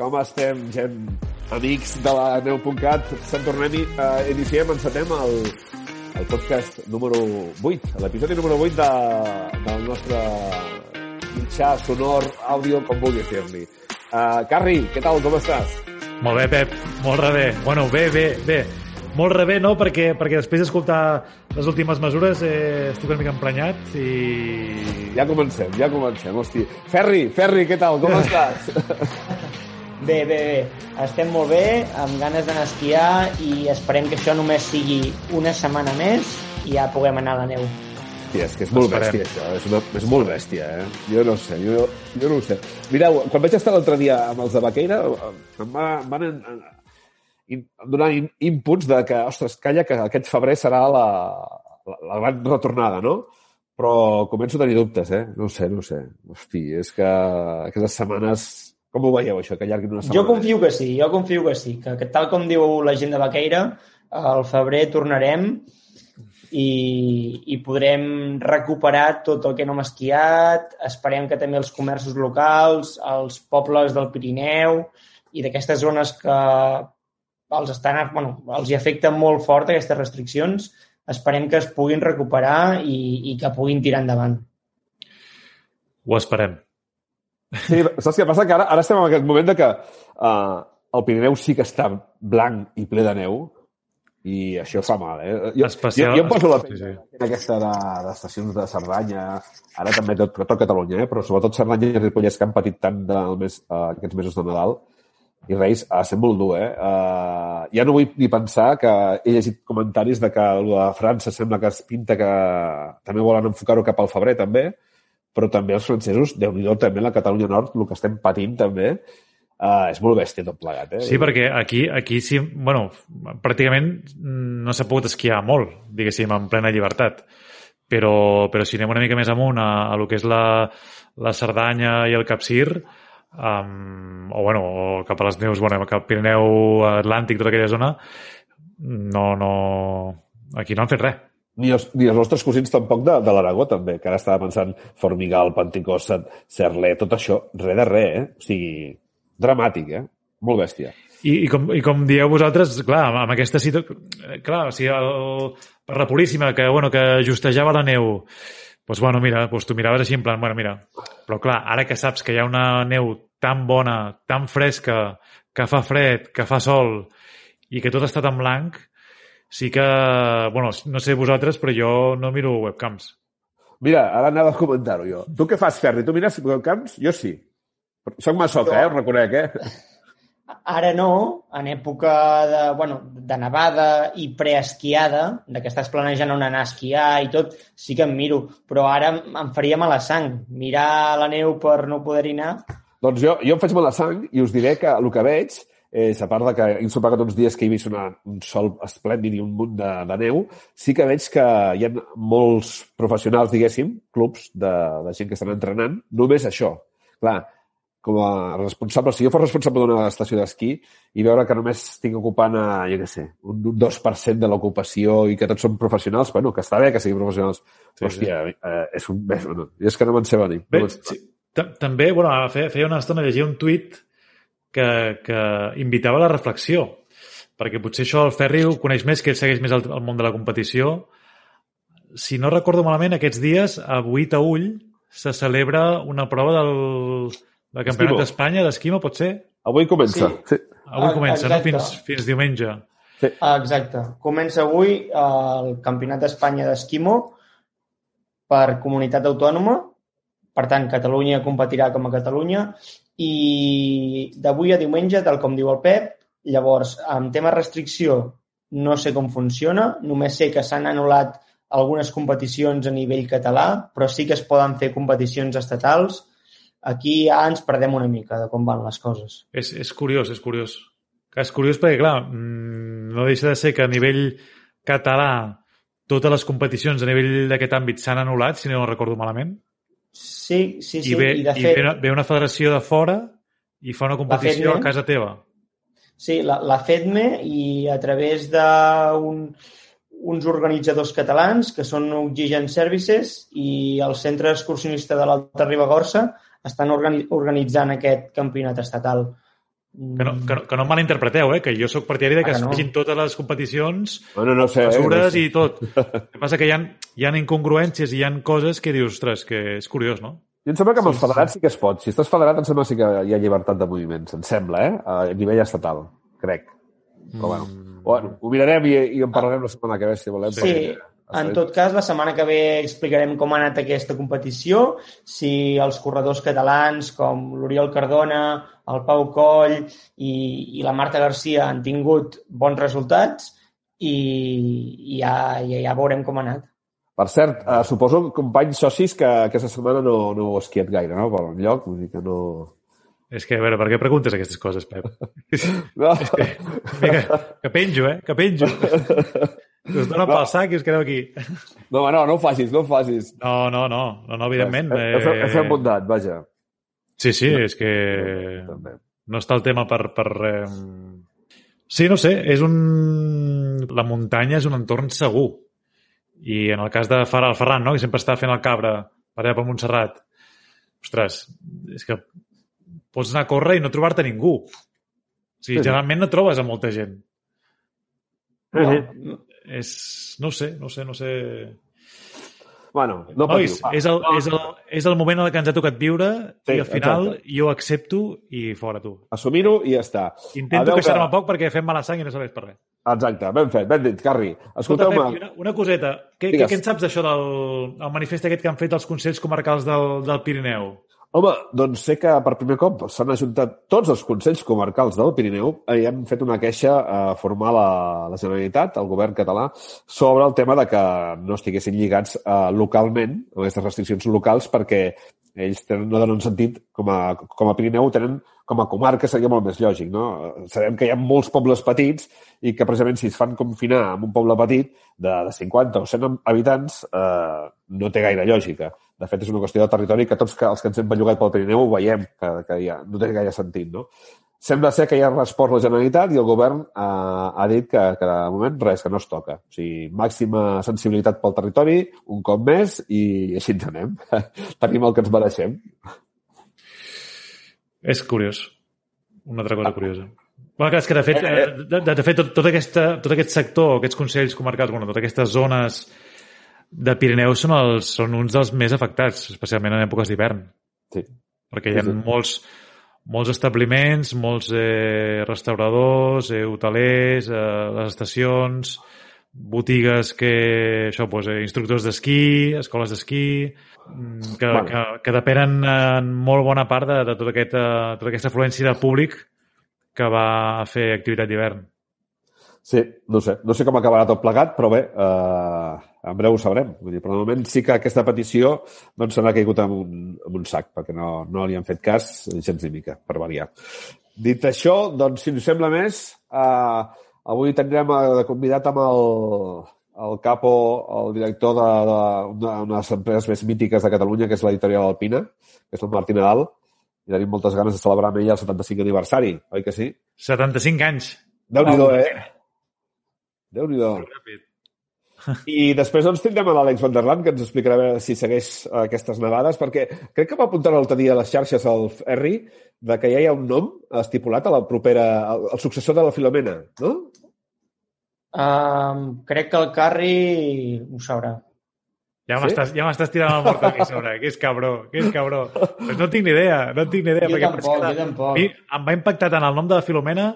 Com estem, gent? Amics de la neu.cat, se'n tornem i uh, iniciem, encetem el, el podcast número 8, l'episodi número 8 de, del nostre mitjà sonor, àudio, com vulguis dir-li. Uh, Carri, què tal, com estàs? Molt bé, Pep, molt rebé. Bueno, bé, bé, bé. Molt rebé, no? Perquè, perquè després d'escoltar les últimes mesures eh, estic una mica emprenyat i... Ja comencem, ja comencem, hosti. Ferri, Ferri, què tal, com estàs? Bé, bé, bé. Estem molt bé, amb ganes d'anar a esquiar i esperem que això només sigui una setmana més i ja puguem anar a la neu. Hòstia, és que és molt Esperem. bèstia, això. És, una, és molt bèstia, eh? Jo no sé, jo, jo no ho sé. Mireu, quan vaig estar l'altre dia amb els de Baqueira, em, va, em van en, donar in, inputs de que, ostres, calla, que aquest febrer serà la, la, la gran retornada, no? Però començo a tenir dubtes, eh? No ho sé, no ho sé. Hosti, és que aquestes setmanes... Com ho veieu, això, que allarguin una setmana? Jo confio que sí, jo confio que sí, que, que tal com diu la gent de Baqueira, al febrer tornarem i, i podrem recuperar tot el que no hem esquiat, esperem que també els comerços locals, els pobles del Pirineu i d'aquestes zones que els, estan, bueno, els hi afecten molt fort aquestes restriccions, esperem que es puguin recuperar i, i que puguin tirar endavant. Ho esperem. Sí, saps què passa? Que ara, ara estem en aquest moment de que uh, el Pirineu sí que està blanc i ple de neu i això fa mal, eh? Jo, Especial- jo, jo em poso la sí, pell sí. en aquesta de- d'estacions de, Cerdanya, ara també tot, tot Catalunya, eh? però sobretot Cerdanya i Ripollès que han patit tant del mes, uh, aquests mesos de Nadal i Reis, ha de ser molt dur, eh? Uh, ja no vull ni pensar que he llegit comentaris de que de França sembla que es pinta que també volen enfocar-ho cap al febrer, també, però també els francesos, déu nhi també la Catalunya Nord, el que estem patint també, uh, és molt bèstia tot plegat. Eh? Sí, perquè aquí, aquí sí, bueno, pràcticament no s'ha pogut esquiar molt, diguéssim, en plena llibertat. Però, però si anem una mica més amunt a, a lo que és la, la Cerdanya i el Capcir, um, o, bueno, o cap a les neus, bueno, cap al Pirineu Atlàntic, tota aquella zona, no, no... Aquí no han fet res. Ni els, ni els nostres cosins tampoc de, de l'Aragó, també, que ara estava pensant Formigal, Panticós, Cerler, tot això, res de res, eh? O sigui, dramàtic, eh? Molt bèstia. I, i, com, I com dieu vosaltres, clar, amb, amb aquesta situació... Clar, o sigui, el, per la Puríssima, que, bueno, que justejava la neu, doncs, bueno, mira, doncs tu miraves així en plan, bueno, mira, però clar, ara que saps que hi ha una neu tan bona, tan fresca, que fa fred, que fa sol, i que tot està tan blanc, sí que, bueno, no sé vosaltres, però jo no miro webcams. Mira, ara anava a comentar-ho jo. Tu què fas, Ferri? Tu mires webcams? Jo sí. Soc masoca, eh? Ho reconec, eh? Ara no, en època de, bueno, de nevada i preesquiada, de que estàs planejant on anar a esquiar i tot, sí que em miro, però ara em- em faria mala sang. Mirar la neu per no poder-hi anar, Doncs jo, jo em faig mala sang i us diré que el que veig és, a part de que he ensopegat uns dies que he vist una, un sol esplèndid i un munt de, de neu, sí que veig que hi ha molts professionals, diguéssim, clubs de, de gent que estan entrenant, només això. Clar, com a responsable, si jo fos responsable d'una estació d'esquí i veure que només estic ocupant, a, jo què sé, un, un 2% de l'ocupació i que tots són professionals, bueno, que està bé que siguin professionals. Sí, Sí, Hòstia, eh, és un... Bé, bueno, és que no me'n sé venir. Bé, No sí, també, bueno, feia, una estona llegia un tuit que, que invitava a la reflexió, perquè potser això el Ferri ho coneix més, que ell segueix més el, el món de la competició. Si no recordo malament, aquests dies, a Buitaüll, se celebra una prova del, del Campionat d'Espanya d'esquima, pot ser? Avui comença. Sí. Sí. Avui Ah, comença, no? exacte. Fins, fins diumenge. Sí. Ah, Exacte. Comença avui el Campionat d'Espanya d'Esquimo per comunitat autònoma. Per tant, Catalunya competirà com a Catalunya. I d'avui a diumenge, tal com diu el Pep, llavors, amb tema restricció, no sé com funciona. Només sé que s'han anul·lat algunes competicions a nivell català, però sí que es poden fer competicions estatals. Aquí ja ens perdem una mica de com van les coses. És, és curiós, és curiós. És curiós perquè, clar, mm, no deixa de ser que a nivell català totes les competicions a nivell d'aquest àmbit s'han anul·lat, si no recordo malament, Sí, sí, sí. i, ve, I de i fet, ve, una, ve una federació de fora i fa una competició a casa teva. Sí, la, la FEDME i a través d'un uns organitzadors catalans que són Oxygen Services i el Centre Excursionista de l'Alta Ribagorça estan organi organitzant aquest campionat estatal. Que no, que no, que no em malinterpreteu, eh? que jo sóc partidari de que Ah, es que no. facin totes les competicions, Bueno, no sé. eh, mesures no sé. i tot. El que passa que hi ha, hi ha incongruències i hi ha coses que dius, ostres, que és curiós, no? Jo em sembla que amb els Sí, sí, federats sí que es pot. Si estàs federat, em sembla sí que hi ha llibertat de moviments. Em sembla, eh? A nivell estatal, crec. Però bueno, Mm. bueno ho mirarem i, i en parlarem la setmana que ve, si volem. Sí, perquè- en tot cas, la setmana que ve explicarem com ha anat aquesta competició, si els corredors catalans com l'Oriol Cardona, el Pau Coll i, i la Marta Garcia han tingut bons resultats i, i ja, ja, ja veurem com ha anat. Per cert, eh, suposo, companys socis, que aquesta setmana no, no heu esquiat gaire, no?, per lloc, vull dir que no... És que, a veure, per què preguntes aquestes coses, Pep? No, Vinga, que penjo, eh? Que penjo. Us donen pel sac i us quedeu aquí. no, no, no ho facis, no ho facis. No, no, no, no, no evidentment. He, he, he fet bondat, vaja. Sí, sí, és que També. no està el tema per... per eh... Sí, no sé, és un... La muntanya és un entorn segur. I en el cas de Far el Ferran, no? que sempre està fent el cabra per allà per Montserrat, ostres, és que pots anar a córrer i no trobar-te ningú. O sigui, Sí, sí. generalment no trobes a molta gent. Mhm. És... No sé, no sé, no sé... Bueno, no Nois, patiu. és el, és, el, és el moment en que ens ha tocat viure Sí, i al final exacte. jo accepto i fora tu. Assumir-ho i ja està. Intento queixar-me que- poc perquè fem mala sang i no serveix per res. Exacte, ben fet, ben dit, Carri. Escolteu-me, una, una coseta. Què, què, què en saps d'això del el manifest aquest que han fet els Consells Comarcals del, del Pirineu? Home, doncs sé que per primer cop s'han ajuntat tots els Consells Comarcals del Pirineu i han fet una queixa eh, formal a la Generalitat, al govern català, sobre el tema de que no estiguessin lligats eh, localment, amb aquestes restriccions locals, perquè ells tenen, no donen sentit, com a, com a Pirineu, tenen com a comarca seria molt més lògic, no? Sabem que hi ha molts pobles petits i que precisament si es fan confinar en un poble petit de, de 50 o 100 habitants eh, no té gaire lògica. De fet, és una qüestió de territori que tots els que ens hem bellugat pel Pirineu ho veiem, que, que ja, no té gaire sentit, no? Sembla ser que ja ha respost la Generalitat i el govern eh, ha dit que, que de moment res, que no es toca. O sigui, màxima sensibilitat pel territori, un cop més, i així ens anem. Tenim el que ens mereixem. És curiós. Una altra cosa curiosa. Bueno, clar, és que de fet, eh, de, de, de fet tot, tot, aquesta, tot aquest sector, aquests consells comarcals, bueno, totes aquestes zones de Pirineu són, els, són uns dels més afectats, especialment en èpoques d'hivern. Sí. Perquè hi ha Sí, sí. molts, molts establiments, molts eh, restauradors, eh, hotelers, eh, les estacions, botigues que, això, doncs, eh, instructors d'esquí, escoles d'esquí, mm, que, Bueno. que, que depenen en molt bona part de, de tota, aquesta, tota aquesta afluència de públic que va fer activitat d'hivern. Sí, no sé. No sé com acabarà tot plegat, però bé, eh, en breu ho sabrem. Vull dir, però de moment sí que aquesta petició doncs, se n'ha caigut en un, en un sac, perquè no, no li han fet cas gens ni mica, per variar. Dit això, doncs, si us sembla més, eh, avui tindrem eh, de convidat amb el, el capo, el director d'una de, de les empreses més mítiques de Catalunya, que és l'editorial Alpina, que és el Martí Nadal, i tenim moltes ganes de celebrar amb ell el 75 aniversari, oi que sí? 75 anys. Déu-n'hi-do, eh? Déu-n'hi-do. Ràpid. I després doncs, tindrem a l'Àlex Van der Laan, que ens explicarà si segueix aquestes nevades, perquè crec que va apuntar l'altre dia a les xarxes al Ferri de que ja hi ha un nom estipulat a la propera, el, el successor de la Filomena, no? Um, crec que el Carri ho sabrà. Ja Sí? m'estàs ja m'estàs tirant la mort aquí a sobre. Que és cabró, que és cabró. Pues no tinc ni idea, no tinc ni idea. Jo perquè tampoc, jo tampoc. Mi em va impactar tant el nom de la Filomena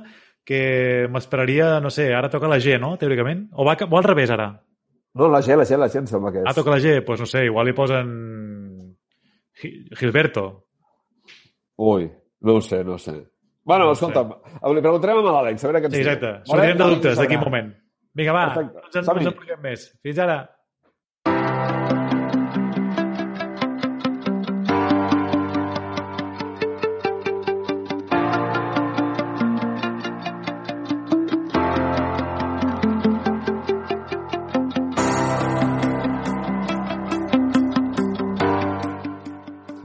que m'esperaria, no sé, ara toca la G, no?, teòricament? O, va, o al revés, ara? No, la G, la G, la G em sembla que és. Ah, toca la G, doncs pues no sé, igual li posen Gi- Gilberto. Ui, no ho sé, no ho sé. Bueno, No escolta, li preguntarem a l'Àlex, a veure què ens Sí, exacte. Sortirem de dubtes d'aquí un moment. Vinga, va, Perfecte. no ens, en, ens empliquem més. Fins ara.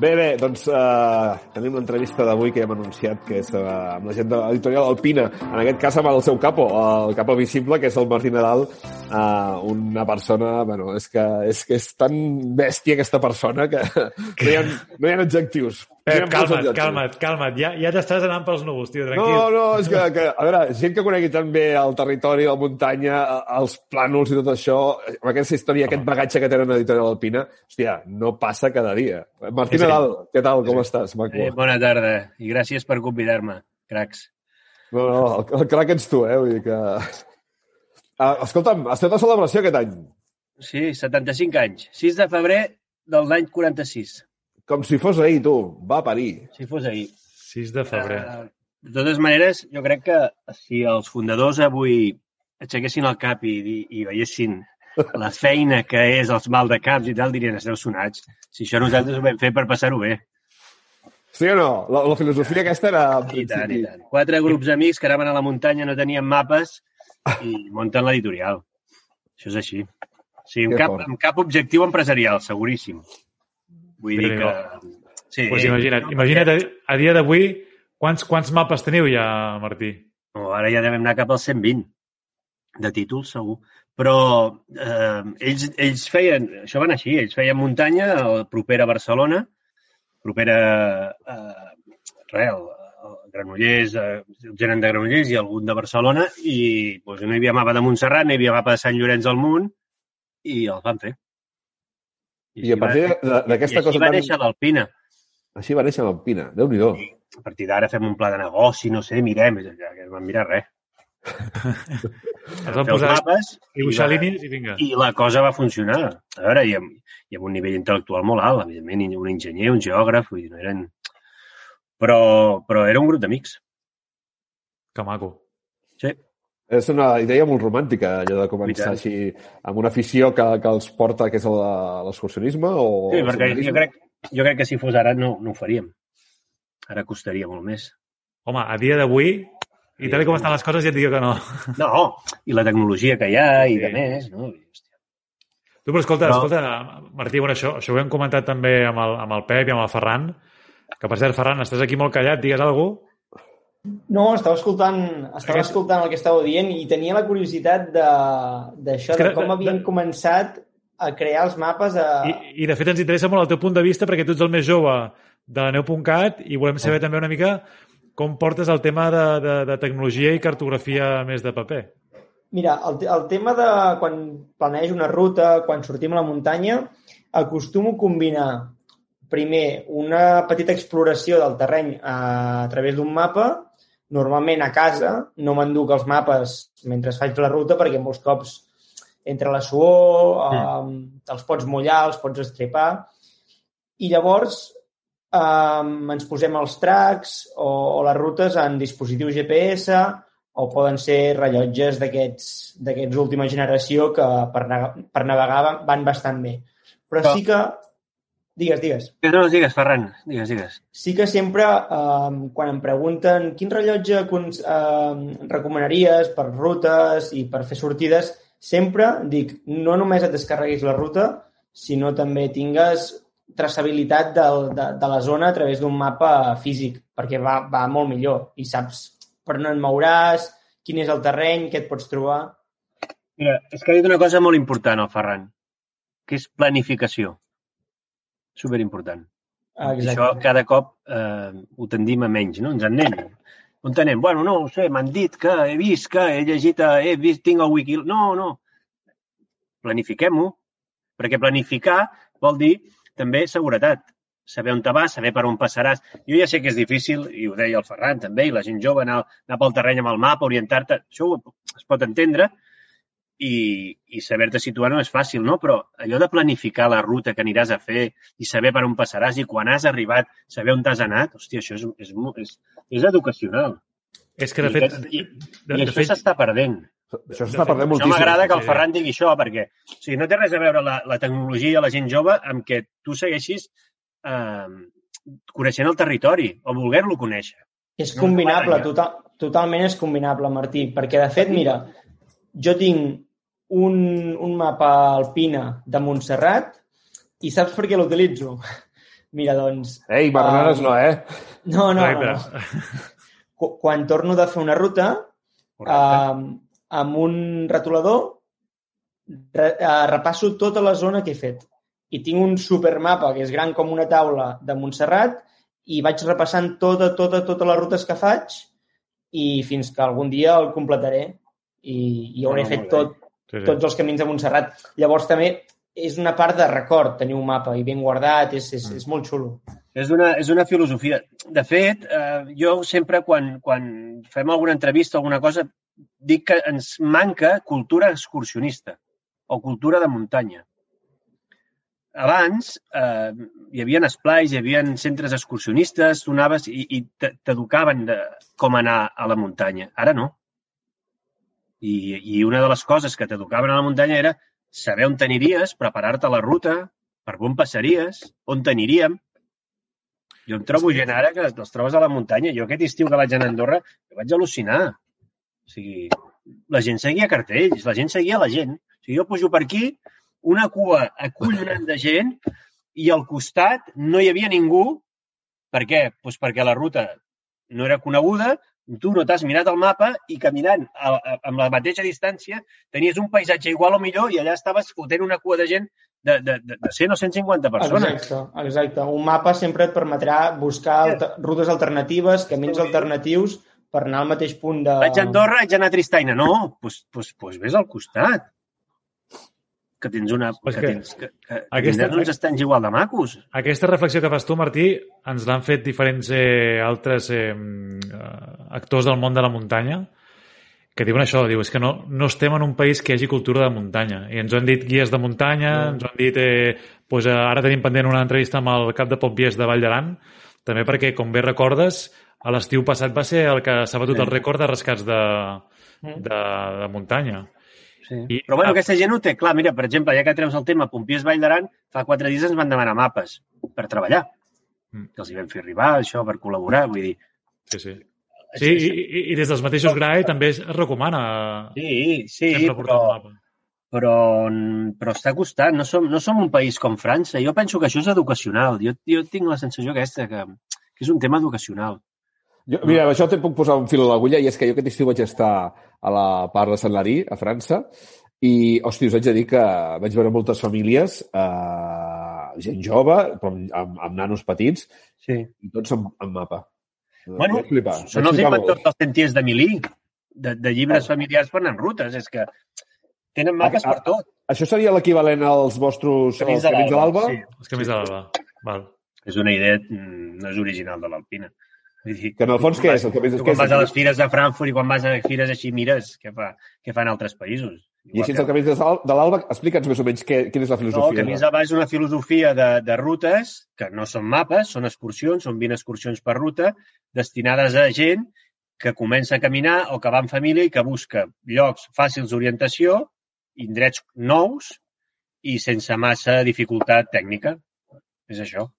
Bé, bé, doncs uh, tenim l'entrevista d'avui que ja hem anunciat, que és uh, amb la gent de l'editorial Alpina, en aquest cas amb el seu capo, el capo visible, que és el Martí Nadal, uh, una persona, bueno, és que, és que és tan bèstia aquesta persona que no hi ha, no hi ha adjectius. Pep, molts calma't, adjectius. calma't, calma't. Ja, ja t'estàs anant pels núvols, tio, tranquil. No, no, és que, que, a veure, gent que conegui tan bé el territori, la muntanya, eh, els plànols i tot això, eh, amb aquesta història, aquest bagatge que tenen l'editorial Alpina, hòstia, no passa cada dia. Martí Sí, sí. Nadal, què tal, com estàs, maco? Eh, bona tarda i gràcies per convidar-me, cracs. No, no, el, el crac ets tu, eh? Vull dir que... Uh, escolta'm, has fet la celebració aquest any, Sí, 75 anys. 6 de febrer del l'any 46, com si fos ahir, tu. Va parir. si fos ahir. 6 de febrer. Eh, de totes maneres, jo crec que si els fundadors avui aixequessin el cap i, i, i veiessin la feina que és els mal de caps i tal, dirien, esteu sonats. Si això nosaltres ho vam fer per passar-ho bé. Sí o no? La, la filosofia aquesta era... I tant, i tant. Quatre grups d'amics que anaven a la muntanya, no tenien mapes i munten l'editorial. Això és així. Sí, amb cap, amb cap objectiu empresarial, seguríssim. Vull dir que... Sí, Pues imagina't, imagina't a, a dia d'avui quants, quants mapes teniu ja, Martí? No, ara ja devem anar cap als 120 de títols, segur. Però eh, ells, ells feien, això van així, ells feien muntanya eh, propera a Barcelona, propera eh, res, a Granollers, eh, gent de Granollers i algun de Barcelona, i doncs, no hi havia mapa de Montserrat, no hi havia mapa de Sant Llorenç del Munt, i els van fer. I a així partir d'aquesta i així cosa va tan... néixer l'Alpina. Així va néixer l'Alpina. Déu-n'hi-do. A partir d'ara fem un pla de negoci, no sé, mirem, ja que no vam mirar res. Es van posar a mapes i va- línies i vinga. i la cosa va funcionar. A veure, i amb, i amb un nivell intel·lectual molt alt, evidentment, un enginyer, un geògraf, vull dir, no eren... Però, però era un grup d'amics. Que maco. Sí. És una idea molt romàntica, allò de començar així amb una afició que, que els porta, que és el- l'excursionisme o... Sí, perquè jo crec, jo crec que si fos ara no, no ho faríem. Ara costaria molt més. Home, a dia d'avui, i tal com estan les coses, ja et dic que no. No, i la tecnologia que hi ha i Sí. de més, no? Hòstia, Tu, però escolta, No. escolta, Martí, bueno, això, això ho hem comentat també amb el, amb el Pep i amb el Ferran, que per cert, Ferran, estàs aquí molt callat, digues alguna cosa? No, estava escoltant, estava Aquest- escoltant el que estàveu dient i tenia la curiositat de- d'això, de, de- com havien de- començat a crear els mapes a... I, I, de fet, ens interessa molt el teu punt de vista perquè tu ets el més jove de la neu.cat i volem saber també una mica com portes el tema de, de, de tecnologia i cartografia més de paper. Mira, el, el tema de quan planejo una ruta, quan sortim a la muntanya, acostumo a combinar primer una petita exploració del terreny a, a través d'un mapa, normalment a casa, no m'enduc els mapes mentre faig la ruta perquè molts cops entre la suor, mm. els pots mullar, els pots estripar, i llavors um, ens posem els tracks o, o les rutes en dispositius GPS o poden ser rellotges d'aquests d'aquests última generació que per, per navegar van- bastant bé. Però- sí que... Digues, digues. No, digues, Ferran, digues, digues. Sí que sempre, eh, quan em pregunten quin rellotge eh, recomanaries per rutes i per fer sortides, sempre dic, no només et descarreguis la ruta, sinó també tingues traçabilitat del, de, de la zona a través d'un mapa físic, perquè va, va molt millor i saps per on et mouràs, quin és el terreny, què et pots trobar. Mira, és que ha dit una cosa molt important, el Ferran, que és planificació. Superimportant. Ah, això cada cop eh, ho tendim a menys, no? Ens en anem. On anem? Bueno, no ho sé, m'han dit que he vist que he llegit, a- he vist, tinc el wiki... No, no. Planifiquem-ho, perquè planificar vol dir també seguretat. saber on te vas, saber per on passaràs. Jo ja sé que és difícil, i ho deia el Ferran també, i la gent jove, anar, anar pel terreny amb el mapa, orientar-te, això ho, es pot entendre, i, i saber-te situar no és fàcil, no? Però allò de planificar la ruta que aniràs a fer i saber per on passaràs i quan has arribat, saber on t'has anat, hòstia, això és, és, és, és educacional. És que, de fet, i, de, I de això fet, s'està perdent. Això s'està perdent moltíssim. m'agrada que el. Ferran digui això, perquè o sigui, no té res a veure la, la tecnologia i la gent jove amb que tu segueixis eh, coneixent el territori o voler-lo conèixer. És No, combinable, no, total, totalment és combinable, Martí, perquè de fet, mira, jo tinc un, un mapa alpina de Montserrat i saps per què l'utilitzo? Mira, doncs... Ei, marronades Ah, no, eh? No, no, no. No. Qu- Quan torno de fer una ruta, uh, amb un retolador re, uh, repasso tota la zona que he fet. I tinc un supermapa que és gran com una taula de Montserrat i vaig repassant tota, tota, totes les rutes que faig i fins que algun dia el completaré i, i hauré Ah, fet molt bé. tot, sí, tots els camins de Montserrat. Llavors també és una part de record tenir un mapa i ben guardat, és, és, és molt xulo. És una, és una filosofia. De fet, eh, jo sempre quan, quan fem alguna entrevista o alguna cosa dic que ens manca cultura excursionista o cultura de muntanya. Abans eh, hi havia esplais, hi havia centres excursionistes, tu anaves i, i te- t'educaven de com anar a la muntanya. Ara no. I, I una de les coses que t'educaven a la muntanya era saber on t'aniries, preparar-te la ruta, per on passaries, on t'aniríem. Jo em trobo gent ara que els trobes a la muntanya. Jo aquest estiu que vaig anar a Andorra vaig al·lucinar. O sigui, la gent seguia cartells, la gent seguia la gent. O sigui, jo pujo per aquí, una cua acollonant de gent i al costat no hi havia ningú. Per què? Pues perquè la ruta no era coneguda, tu no t'has mirat el mapa i caminant a, a, amb la mateixa distància tenies un paisatge igual o millor i allà estaves fotent una cua de gent de, de, de, de 100 o 150 persones. Exacte, exacte. Un mapa sempre et permetrà buscar alter, rutes alternatives, camins Sí. alternatius per anar al mateix punt de... Vaig a Andorra, vaig anar a Tristaina. No, doncs pues, pues, pues vés al costat. Que tens una... Pues que, que tens, que, que, que aquesta- tindràs uns estanys igual de macos. Aquesta reflexió que fas tu, Martí, ens l'han fet diferents eh, altres eh, eh, actors del món de la muntanya que diuen això, diu, és que no, no estem en un país que hi hagi cultura de muntanya. I ens ho han dit guies de muntanya, Mm. ens ho han dit... Eh, pues, eh, ara tenim pendent una entrevista amb el cap de Pompiers de Vall d'Aran, també perquè, com bé recordes, a l'estiu passat va ser el que s'ha batut Sí. el rècord de rescats de, Mm. de, de muntanya. Sí. I- Però bueno, ah. aquesta gent ho té clar. Mira, per exemple, ja que treus el tema Pompiers Vall d'Aran, fa quatre dies ens van demanar mapes per treballar. Mm. Que els hi vam fer arribar, això, per col·laborar. Vull dir, Sí, sí. Sí, i, i, i des dels mateixos GRAE també es recomana sí, sí però, mapa. però, però està costant. No som, no som un país com França. Jo penso que això és educacional. Jo, jo tinc la sensació aquesta, que, que és un tema educacional. Jo, mira, amb això te puc posar un fil a l'agulla i és que jo aquest estiu vaig estar a la part de Sant Larí, a França, i, hosti, us haig de dir que vaig veure moltes famílies, eh, gent jove, però amb, amb, amb nanos petits, Sí. i tots amb, amb mapa. Bueno, flipar, Són els inventors dels sentiers de Milí, de, de llibres familiars per anar en rutes. És que tenen mapes Ah, per tot. Això seria l'equivalent als vostres Camins als de camins de l'Alba? Sí. Els camins de l'Alba. Val. És una idea, mm, no és original de l'Alpina. Que en el fons què és? El camins, tu què quan vas a les fires de Frankfurt i quan vas a fires així mires què, fa, què fan altres països. I així el camins de l'Al- de l'Alba, explica'ns més o menys què, quina és la No, filosofia. Camins de Baix és una filosofia de, de rutes que no són mapes, són excursions, són 20 excursions per ruta, destinades a gent que comença a caminar o que va en família i que busca llocs fàcils d'orientació, indrets nous i sense massa dificultat tècnica. És això.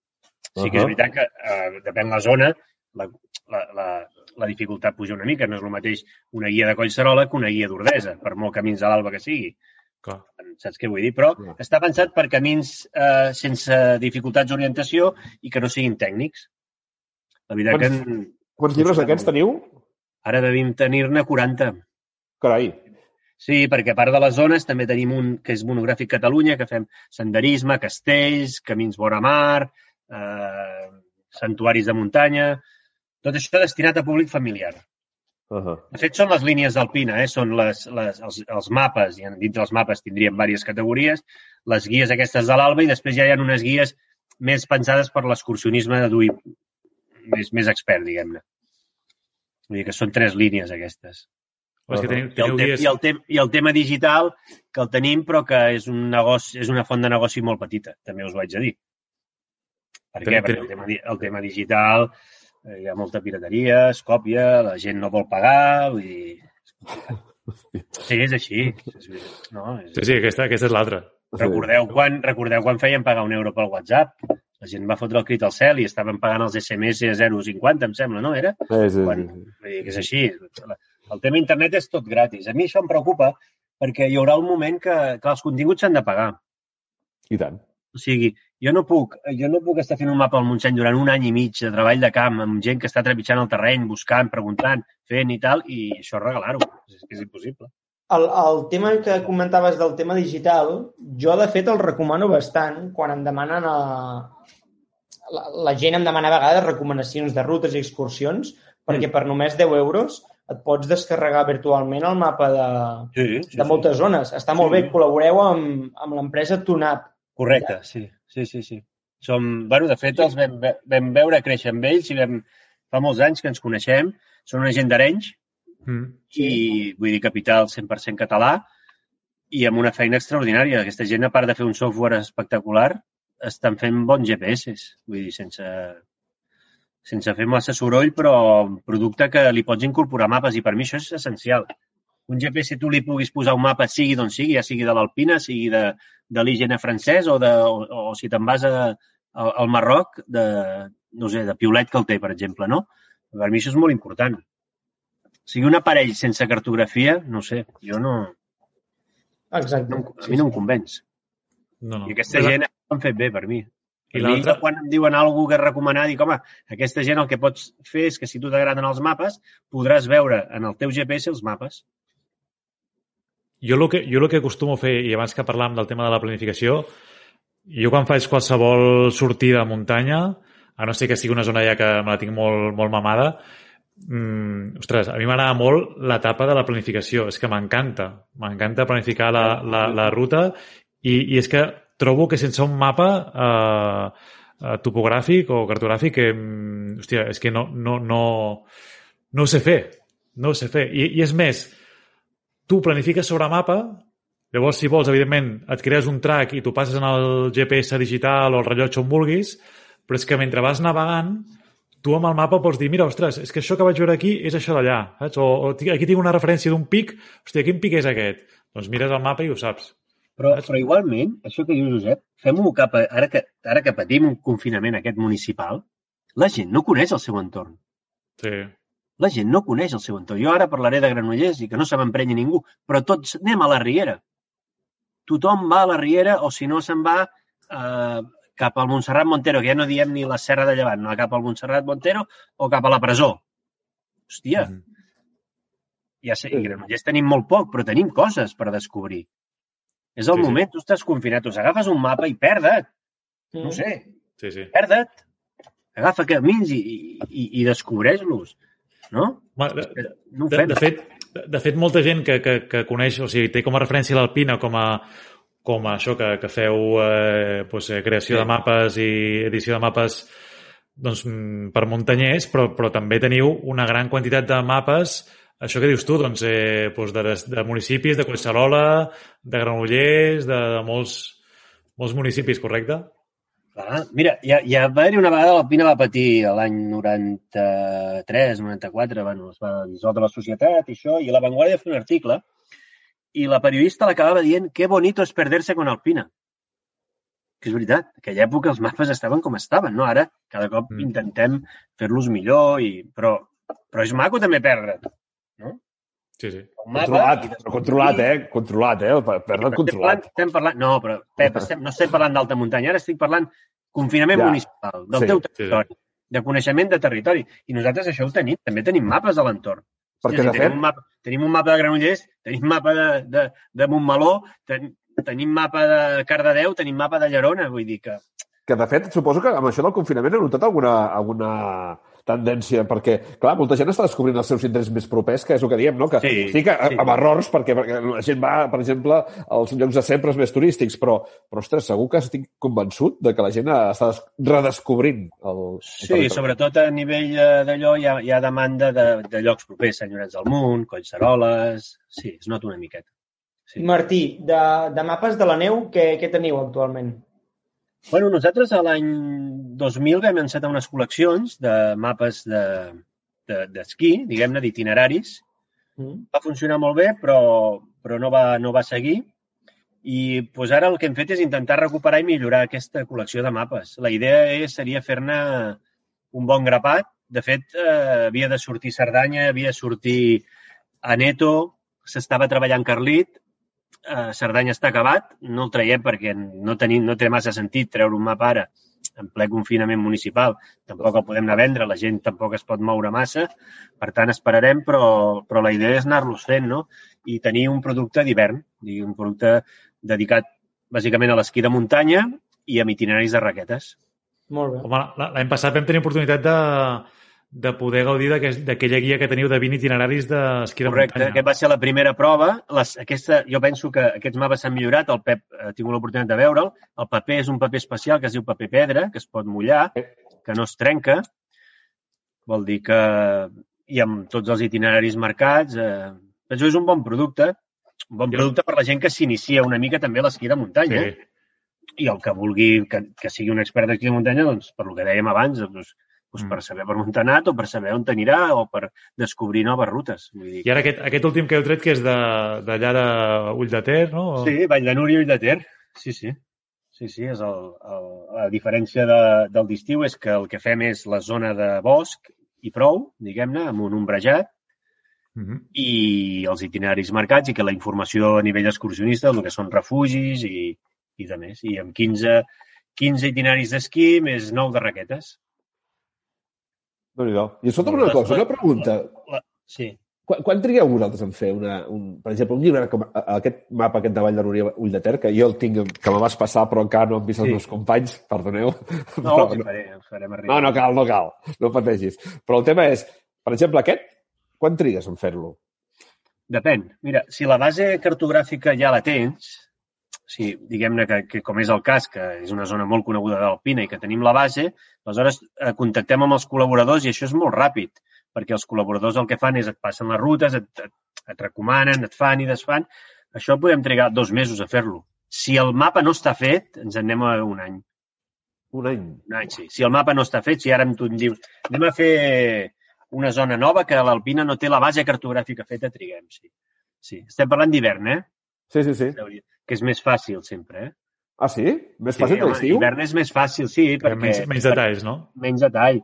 Sí que és Ahà. veritat que eh, depèn la zona, la, la, la, la dificultat puja una mica. No és el mateix una guia de Collserola que una guia d'Ordesa, per molt camins de l'Alba que sigui. Clar. Saps què vull dir? Però Ja. està pensat per camins eh, sense dificultats d'orientació i que no siguin tècnics. La veritat que Quants- en, Quants llibres d'aquests teniu? ara devim tenir-ne 40. Carai. Sí, perquè a part de les zones també tenim un que és monogràfic Catalunya, que fem senderisme, castells, camins vora mar, eh, santuaris de muntanya... Tot això destinat a públic familiar. Uh -huh. De fet, són les línies d'Alpina, eh? són les, les, els, els mapes, i dins dels mapes tindríem diverses categories, les guies aquestes de l'Alba i després ja hi ha unes guies més pensades per l'excursionisme de dur més, més expert, diguem-ne. Vull dir que són tres línies aquestes. Que teniu, I el, dies... i, el te I el tema digital, que el tenim, però que és, un negoci, és una font de negoci molt petita, també us ho haig de dir. Per què? Teniu- Perquè el tema, el tema digital hi ha molta pirateria, es còpia, la gent no vol pagar, vull dir... Sí, és així. No, és... Sí, sí, aquesta, aquesta és l'altra. Recordeu, quan, recordeu quan feien pagar un euro pel WhatsApp? La gent va fotre el crit al cel i estaven pagant els SMS a 0,50, em sembla, no? Era? Sí, sí, Quan, sí, sí. vull dir que és així. El tema internet és tot gratis. A mi això em preocupa perquè hi haurà un moment que, que els continguts s'han de pagar. I tant. O sigui, jo no puc, jo no puc estar fent un mapa al Montseny durant un any i mig de treball de camp amb gent que està trepitjant el terreny, buscant, preguntant, fent i tal, i això regalar-ho. És és impossible. El, el tema que comentaves del tema digital, jo de fet el recomano bastant quan em demanen a... La, la gent em demana a vegades recomanacions de rutes i excursions perquè Mm. per només 10 euros et pots descarregar virtualment el mapa de, Sí, sí, de moltes zones. Està molt Sí. bé, col·laboreu amb, amb l'empresa Tunap. Correcte, sí, sí, sí, sí. Som, bueno, de fet, els vam, vam veure créixer amb ells i vam, fa molts anys que ens coneixem. Són una gent d'Arenys Mm. i, vull dir, capital 100% català i amb una feina extraordinària. Aquesta gent, a part de fer un software espectacular, estan fent bons GPS, vull dir, sense, sense fer massa soroll, però un producte que li pots incorporar mapes i per mi això és essencial. Un GPS tu li puguis posar un mapa sigui d'on sigui, ja sigui de l'Alpina, sigui de, de l'IGN francès o, de, o, o si te'n vas a, a, al Marroc, de, no sé, de Piolet que el té, per exemple, no? Per mi això és molt important. O sigui, un aparell sense cartografia, no sé, jo no... Exacte. no a mi no em convenç. No, no. I aquesta gent ho han fet bé, per mi. I l'altra- quan em diuen alguna que és recomanar, dic, home, aquesta gent el que pots fer és que si tu t'agraden els mapes, podràs veure en el teu GPS els mapes. Jo el que, jo el que acostumo a fer, i abans que parlàvem del tema de la planificació, jo quan faig qualsevol sortida a muntanya, a no ser que sigui una zona ja que me la tinc molt, molt mamada, mm, ostres, a mi m'agrada molt l'etapa de la planificació. És que m'encanta. M'encanta planificar la, la, la ruta i, i és que trobo que sense un mapa eh, eh, topogràfic o cartogràfic, que, mm, hòstia, és que no, no, no, no ho sé fer. No ho sé fer. I, i és més, tu planifiques sobre mapa, llavors, si vols, evidentment, et crees un track i tu passes en el GPS digital o el rellotge on vulguis, però és que mentre vas navegant, tu amb el mapa pots dir, mira, ostres, és que això que vaig veure aquí és això d'allà, saps? O, o aquí tinc una referència d'un pic, hòstia, quin pic és aquest? Doncs mires el mapa i ho saps. Però, però igualment, això que diu Josep, fem-ho cap a, ara, que, ara que patim un confinament aquest municipal, la gent no coneix el seu entorn. Sí. La gent no coneix el seu entorn. Jo ara parlaré de Granollers i que no se m'emprenyi ningú, però tots anem a la Riera. Tothom va a la Riera o si no se'n va eh, cap al Montserrat Montero, que ja no diem ni la Serra de Llevant, no, cap al Montserrat Montero o cap a la presó. Hòstia, Mhm. ja sé, i Granollers tenim molt poc, però tenim coses per descobrir. És el Sí, sí. moment, tu estàs confinat, tu agafes un mapa i perda't, Mm. no sé, Sí, sí. perda't. Agafa camins i, i, i descobreix-los, no? De, No de, de, fet, de, de fet, molta gent que, que, que coneix, o sigui, té com a referència l'Alpina com a, com a això que, que feu eh, doncs, creació Sí. de mapes i edició de mapes doncs, mm, per muntanyers, però, però també teniu una gran quantitat de mapes això que dius tu, doncs, eh, doncs de, de municipis, de Collserola, de Granollers, de, de molts, molts municipis, correcte? Clar, mira, ja, ja va haver-hi una vegada l'Alpina va patir l'any 93, 94, bueno, es va dissoldre la societat i això, i La Vanguardia va fer un article i la periodista l'acabava dient que bonito es perderse con Alpina. Que és veritat, en aquella època els mapes estaven com estaven, no? Ara cada cop Mm. intentem fer-los millor, i... però, però és maco també perdre't. Sí, sí. Mapa Controlat, i però controlat, eh? Controlat, eh? Estem controlat. parlant, estem parlant... No, però, Pep, estem, no estem parlant d'alta muntanya, ara estic parlant confinament Ja. municipal, del Sí, teu sí, sí. territori, de coneixement de territori. I nosaltres això ho tenim, també tenim mapes a l'entorn. Perquè, Sí, de tenim, fet, un mapa, tenim un mapa de Granollers, tenim mapa de, de, de Montmeló, ten, tenim mapa de Cardedeu, tenim mapa de Llerona, vull dir que... que de fet, suposo que amb això del confinament heu notat alguna, alguna tendència, perquè, clar, molta gent està descobrint els seus indrets més propers, que és el que diem, no? Que Sí, sí, que sí. amb errors, perquè, perquè la gent va, per exemple, als llocs de sempre més turístics, però, però ostres, segur que estic convençut de que la gent està des- redescobrint el, el Sí, territori. sobretot a nivell eh, d'allò hi, ha, hi ha demanda de, de llocs propers, Senyorets del Munt, Collseroles... Sí, es nota una miqueta. Sí. Martí, de, de mapes de la neu, què, què teniu actualment? Bueno, nosaltres a l'any 2000 vam encetar unes col·leccions de mapes de- de- d'esquí, de, diguem-ne, d'itineraris. Mm? Va funcionar molt bé, però, però no, va, no va seguir. I doncs ara el que hem fet és intentar recuperar i millorar aquesta col·lecció de mapes. La idea és, seria fer-ne un bon grapat. De fet, eh, havia de sortir Cerdanya, havia de sortir Aneto, s'estava treballant Carlit, eh, Cerdanya està acabat, no el traiem perquè no, tenim, no té massa sentit treure un mapa ara en ple confinament municipal. Tampoc el podem anar a vendre, la gent tampoc es pot moure massa, per tant esperarem, però, però la idea és anar-los fent, no? I tenir un producte d'hivern, un producte dedicat bàsicament a l'esquí de muntanya i amb itineraris de raquetes. Molt bé. L'any passat vam tenir oportunitat de, de poder gaudir d'aquella guia que teniu de 20 itineraris d'esquí de Correcte, muntanya. aquest va ser la primera prova. Les, aquesta, jo penso que aquests mapes s'han millorat, el Pep ha tingut l'oportunitat de veure'l. El paper és un paper especial que es diu paper pedra, que es pot mullar, que no es trenca. Vol dir que i amb tots els itineraris marcats, eh, penso que és un bon producte, un bon producte per la gent que s'inicia una mica també a l'esquí de muntanya. Sí. I el que vulgui que, que sigui un expert d'esquí de muntanya, doncs, per lo que dèiem abans, doncs, doncs Mm. per saber per on t'ha anat o per saber on t'anirà o per descobrir noves rutes. Vull dir, I ara aquest, aquest últim que heu tret, que és de- d'allà de, de Ull de Ter, no? Sí, Vall de Núria i Ull de Ter. Sí, sí. Sí, sí, és el, el, la diferència de, del d'estiu és que el que fem és la zona de bosc i prou, diguem-ne, amb un ombrejat, Mhm. i els itineraris marcats i que la informació a nivell excursionista, el que són refugis i, i de més. I amb 15, 15 itineraris d'esquí més 9 de raquetes. I escolta'm una cosa, una pregunta. La, sí. Quan, quan trigueu vosaltres en fer, una, un, per exemple, un llibre com aquest mapa aquest de Vall de Núria Ull de Ter, que jo el tinc, que me vas passar, però encara no hem vist els Sí. meus companys, perdoneu. No, Però- els hi faré, els farem arribar. no, no cal, no cal, no pateixis. Però el tema és, per exemple, aquest, quan trigues en fer-lo? Depèn. Mira, si la base cartogràfica ja la tens, si diguem-ne que, que com és el cas, que és una zona molt coneguda d'Alpina i que tenim la base, aleshores eh, contactem amb els col·laboradors i això és molt ràpid, perquè els col·laboradors el que fan és et passen les rutes, et, et, et recomanen, et fan i desfan. Això podem trigar dos mesos a fer-lo. Si el mapa no està fet, ens en anem a un any. Un any. Un any, sí. Si el mapa no està fet, si ara tu em dius anem a fer una zona nova que l'Alpina no té la base cartogràfica feta, triguem, sí. Sí, estem parlant d'hivern, eh? Sí, sí, sí. Que és més fàcil sempre, eh? Ah, sí? Més fàcil que home, l'estiu? Hivern és més fàcil, sí, perquè... Menys, menys detalls, no? Menys detall.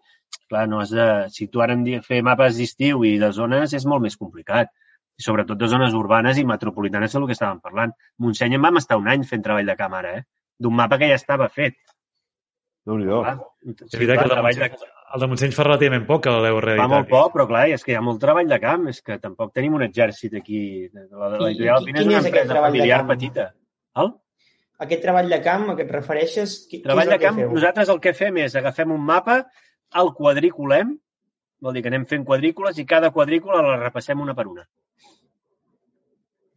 Clar, no has de... Si tu ara fer mapes d'estiu i de zones és molt més complicat. I sobretot de zones urbanes i metropolitanes és el que estàvem parlant. Montseny en vam estar un any fent treball de càmera, eh? D'un mapa que ja estava fet. Déu-n'hi-do. Clar. És veritat que el de, treball de, Montseny, el de Montseny fa relativament poc que l'heu Fa reeditat. molt poc, però clar, és que hi ha molt treball de camp, és que tampoc tenim un exèrcit aquí. La, la, I- l'editorial Alpina és una és empresa de familiar petita. El? Aquest treball de camp a què et refereixes, qui, Treball de camp, nosaltres el que fem és agafem un mapa, el quadriculem, vol dir que anem fent quadrícules i cada quadrícula la repassem una per una.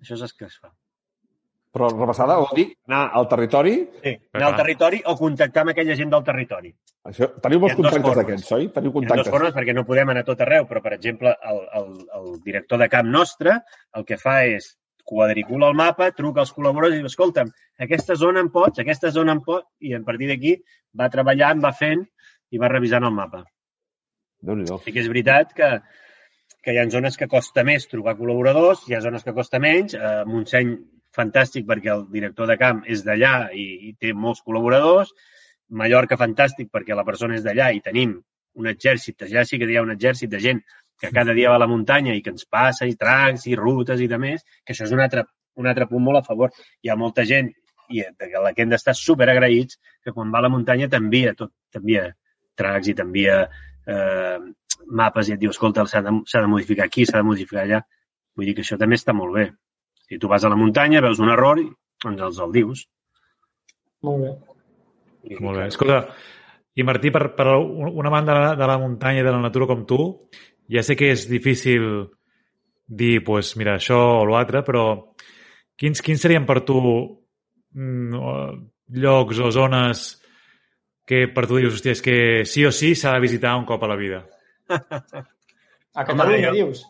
Això és el que es fa. Però repassada vol dir anar al territori. Sí, anar al territori o contactar amb aquella gent del territori. Això, teniu molts contactes d'aquests, oi? Teniu Hi ha dues contactes. formes perquè no podem anar a tot arreu, però, per exemple, el, el, el director de camp nostre el que fa és quadricula el mapa, truca als col·laboradors i diu, escolta'm, aquesta zona en pots, aquesta zona en pots, i a partir d'aquí va treballant, va fent i va revisant el mapa. Déu-n'hi-do. Sí que és veritat que, que hi ha zones que costa més trobar col·laboradors, hi ha zones que costa menys. Eh, Montseny, fantàstic perquè el director de camp és d'allà i, i té molts col·laboradors. Mallorca, fantàstic perquè la persona és d'allà i tenim un exèrcit, allà sí que hi ha un exèrcit de gent que cada dia va a la muntanya i que ens passa i tracks i rutes i de més, que això és un altre, un altre punt molt a favor. Hi ha molta gent i de la que hem d'estar superagraïts que quan va a la muntanya t'envia tot, t'envia tracks i t'envia eh, mapes i et diu, escolta, s'ha de, de modificar aquí, s'ha de modificar allà. Vull dir que això també està molt bé. Si tu vas a la muntanya, veus un error, doncs els el dius. Molt bé. I, Molt bé. Escolta, I Martí, per, per un amant de la, de la muntanya i de la natura com tu, ja sé que és difícil dir, pues, mira, això o l'altre, però quins, quins serien per tu mm, llocs o zones que per tu dius, hòstia, és que sí o sí s'ha de visitar un cop a la vida? A Catalunya, jo- dius?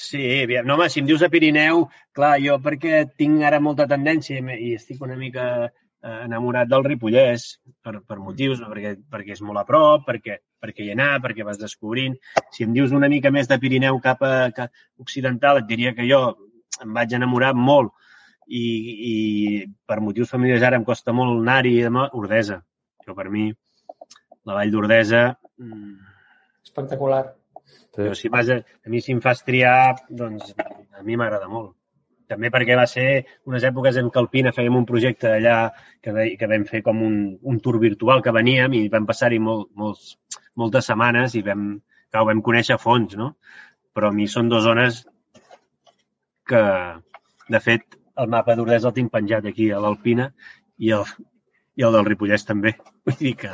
Sí, aviam, no, home, si em dius a Pirineu, clar, jo perquè tinc ara molta tendència i estic una mica eh, enamorat del Ripollès per, per motius, perquè, perquè és molt a prop, perquè, perquè hi anar, perquè vas descobrint. Si em dius una mica més de Pirineu cap a, cap occidental, et diria que jo em vaig enamorar molt i, i per motius familiars ara em costa molt anar-hi, Ordesa. Però per mi, la vall d'Ordesa, mm, Espectacular. Però si vas a, a mi si em fas triar, doncs a mi m'agrada molt. També perquè va ser unes èpoques en què Alpina fèiem un projecte allà que, que vam fer com un, un tour virtual que veníem i vam passar-hi molt, molts, moltes setmanes i vam, clar, ho vam conèixer a fons, no? Però a mi són dues zones que, de fet, el mapa d'Ordès el tinc penjat aquí a l'Alpina i el, i el del Ripollès també. Vull dir que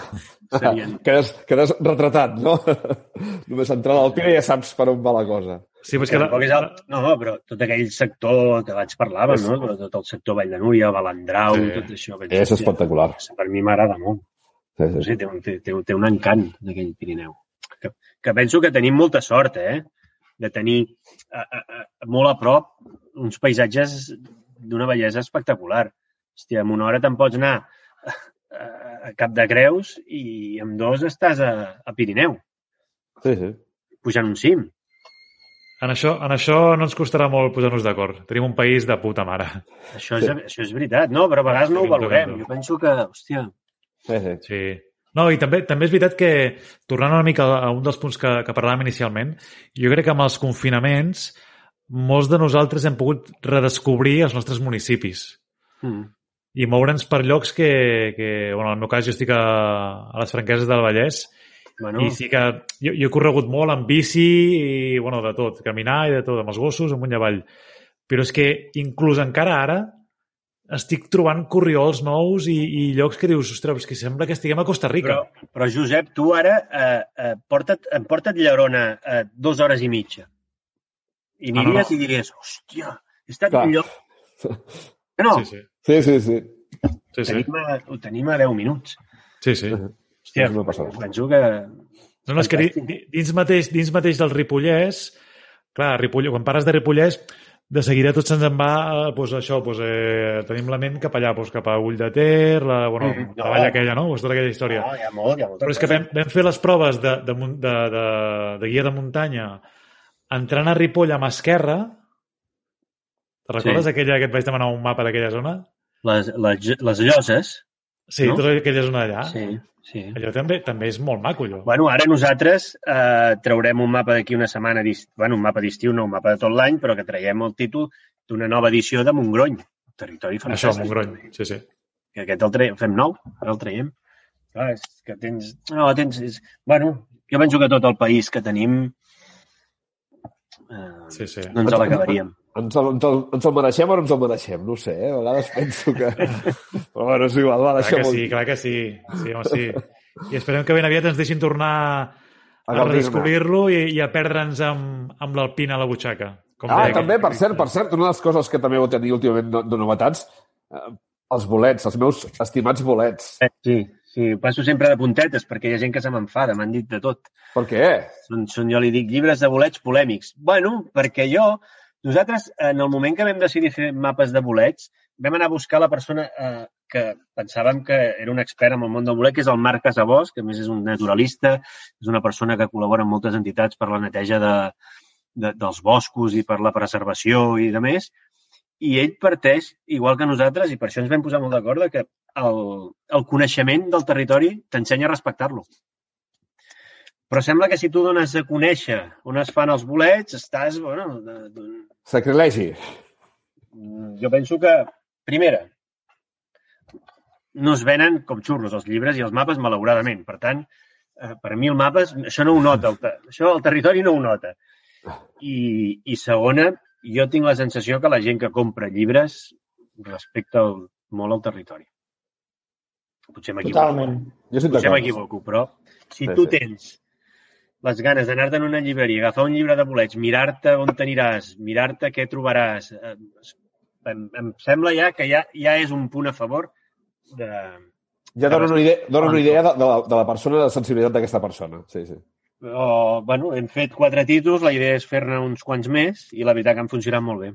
serien... Quedes, quedes retratat, no? Només entrar a l'Alpina ja saps per on va la cosa. Sí, però és que Tampoc és el... No, però tot aquell sector que abans parlàvem, no? Però tot el sector Vall de Núria, Balandrau, Sí. tot això. penso, És espectacular. Per mi m'agrada molt. Sí, No sí. sé, té, un, té, té, té un encant d'aquell Pirineu. Que, que penso que tenim molta sort, eh? De tenir a, a, a, molt a prop uns paisatges d'una bellesa espectacular. Hòstia, en una hora te'n pots anar a, Cap de Creus i amb dos estàs a, a Pirineu, sí, sí. pujant un cim. en, això, en això no ens costarà molt posar-nos d'acord. Tenim un país de puta mare. Això és, això és veritat, no? Però a vegades no ho valorem. Jo penso que, hòstia, sí, sí. Sí. No, i també, també és veritat que, tornant una mica a un dels punts que, que parlàvem inicialment, jo crec que amb els confinaments molts de nosaltres hem pogut redescobrir els nostres municipis mm, i moure'ns per llocs que, que bueno, en el meu cas jo estic a, a les franqueses del Vallès bueno, i sí que jo, jo he corregut molt amb bici i, bueno, de tot, caminar i de tot, amb els gossos, amunt i avall. Però és que inclús encara ara estic trobant corriols nous i, i llocs que dius, ostres, que sembla que estiguem a Costa Rica. però, però Josep, tu ara eh, eh, porta't, em porta't Llerona eh, dues hores i mitja. I Ah, no, aniries no. i diries, hòstia, he estat Clar. en lloc... No, Sí, sí. Sí, sí, sí. sí, sí. tenim, a, ho tenim a 10 minuts. sí, sí. Hòstia, És una passada. penso que... No, no, és que di- di- dins mateix, dins mateix del Ripollès, clar, Ripollès, quan parles de Ripollès, de seguida tot se'ns en va, eh, doncs això, doncs, eh, tenim la ment cap allà, doncs, cap a Ull de Ter, la, bueno, Mm, la no. vall aquella, no? Doncs tota aquella història. No, hi ha molt, hi ha Però és que vam, vam fer les proves de, de, de, de, de guia de muntanya entrant a Ripoll amb esquerra. Te recordes Sí. aquella que et vaig demanar un mapa d'aquella zona? Les, les, les lloses, Sí, No? tota aquella zona allà. sí, sí. Allò també també és molt maco, allò. Bueno, ara nosaltres eh, traurem un mapa d'aquí una setmana, bueno, un mapa d'estiu, no un mapa de tot l'any, però que traiem el títol d'una nova edició de Montgrony, territori Això, fantàstic. Montgrony. Sí, sí. Que aquest el traiem, fem nou, ara el traiem. Clar, és que tens... No, tens... És... Bueno, jo penso que tot el país que tenim eh, Sí, sí. no ens l'acabaríem. Ens el, ens, el, ens el mereixem o no ens el mereixem? No ho sé, eh? a vegades penso que... Però bueno, és igual, va, Clar deixem-ho. que sí, clar que sí. Sí, home, sí. I esperem que ben aviat ens deixin tornar a, gaudir-ne. redescobrir-lo i, i a perdre'ns amb, amb l'alpina a la butxaca. Com Ah, deia també, per cert, per cert, una de les coses que també vau tenir últimament de, de novetats, eh, els bolets, els meus estimats bolets. Eh, Sí, sí, passo sempre de puntetes perquè hi ha gent que se m'enfada, m'han dit de tot. Per què? Són, són, jo li dic, llibres de bolets polèmics. Bueno, perquè jo, nosaltres, en el moment que vam decidir fer mapes de bolets, vam anar a buscar la persona eh, que pensàvem que era un expert en el món del bolet, que és el Marc Casabós, que més és un naturalista, és una persona que col·labora amb moltes entitats per la neteja de, de, dels boscos i per la preservació i de més. I ell parteix, igual que nosaltres, i per això ens vam posar molt d'acord, que el, el coneixement del territori t'ensenya a respectar-lo. Però sembla que si tu dones a conèixer on es fan els bolets, estàs, bueno, Sacrilegi. jo penso que, primera, no es venen com xurros els llibres i els mapes, malauradament. Per tant, eh, per mi el mapa, això no ho nota, el, això el territori no ho nota. I, I segona, jo tinc la sensació que la gent que compra llibres respecta el, molt el territori. Potser m'equivoco. Totalment. Jo Potser m'equivoco, però si Sí, tu sí. tens les ganes d'anar-te en una llibreria, agafar un llibre de bolets, mirar-te on t'aniràs, mirar-te què trobaràs, eh, em, em sembla ja que ja, ja és un punt a favor de... Ja dona una idea, dona una idea de, de, la, de la persona, de la sensibilitat d'aquesta persona. Sí, sí. O, bueno, hem fet quatre títols, la idea és fer-ne uns quants més i la veritat que han funcionat molt bé.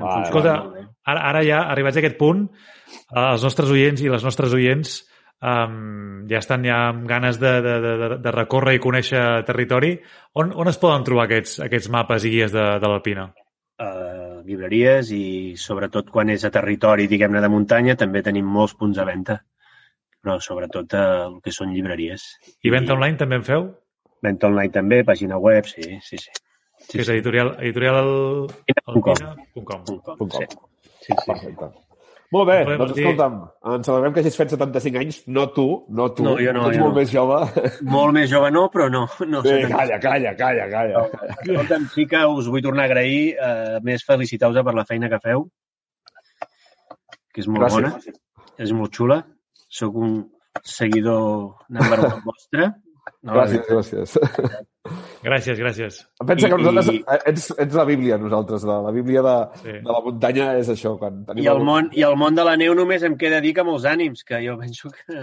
Han funcionat Escolta, molt bé. ara, ara ja, arribats a aquest punt, eh, els nostres oients i les nostres oients um, ja estan ja amb ganes de, de, de, de- recórrer i conèixer territori. On, on es poden trobar aquests, aquests mapes i guies de, de l'Alpina? Uh, llibreries i sobretot quan és a territori, diguem-ne, de muntanya, també tenim molts punts de venda. Però sobretot uh, el que són llibreries. I venda online també en feu? Venta online també, pàgina web, sí, sí, sí. Sí, que és editorial, editorial Alpina.com. alpina.com. Punt com. Punt com. Sí, sí, sí. Perfecte. Molt bé, bé, doncs Martí. escolta'm, ens celebrem que hagis fet 75 anys, no tu, no tu, No, jo no, ets jo molt no. més jove. Molt més jove no, però no. no Bé, sé calla, calla, calla, calla. Escolta'm, sí que us vull tornar a agrair, eh, més felicitar-vos per la feina que feu, que és molt Gràcies. bona, és molt xula. Soc un seguidor number one vostre. No, Gràcies, gràcies. Gràcies, gràcies. Pensa que I- nosaltres, ets, ets la Bíblia, nosaltres. La, la Bíblia de, Sí. de la muntanya és això. Quan tenim I el, món, I el món de la neu només em queda dir que molts ànims, que jo penso que,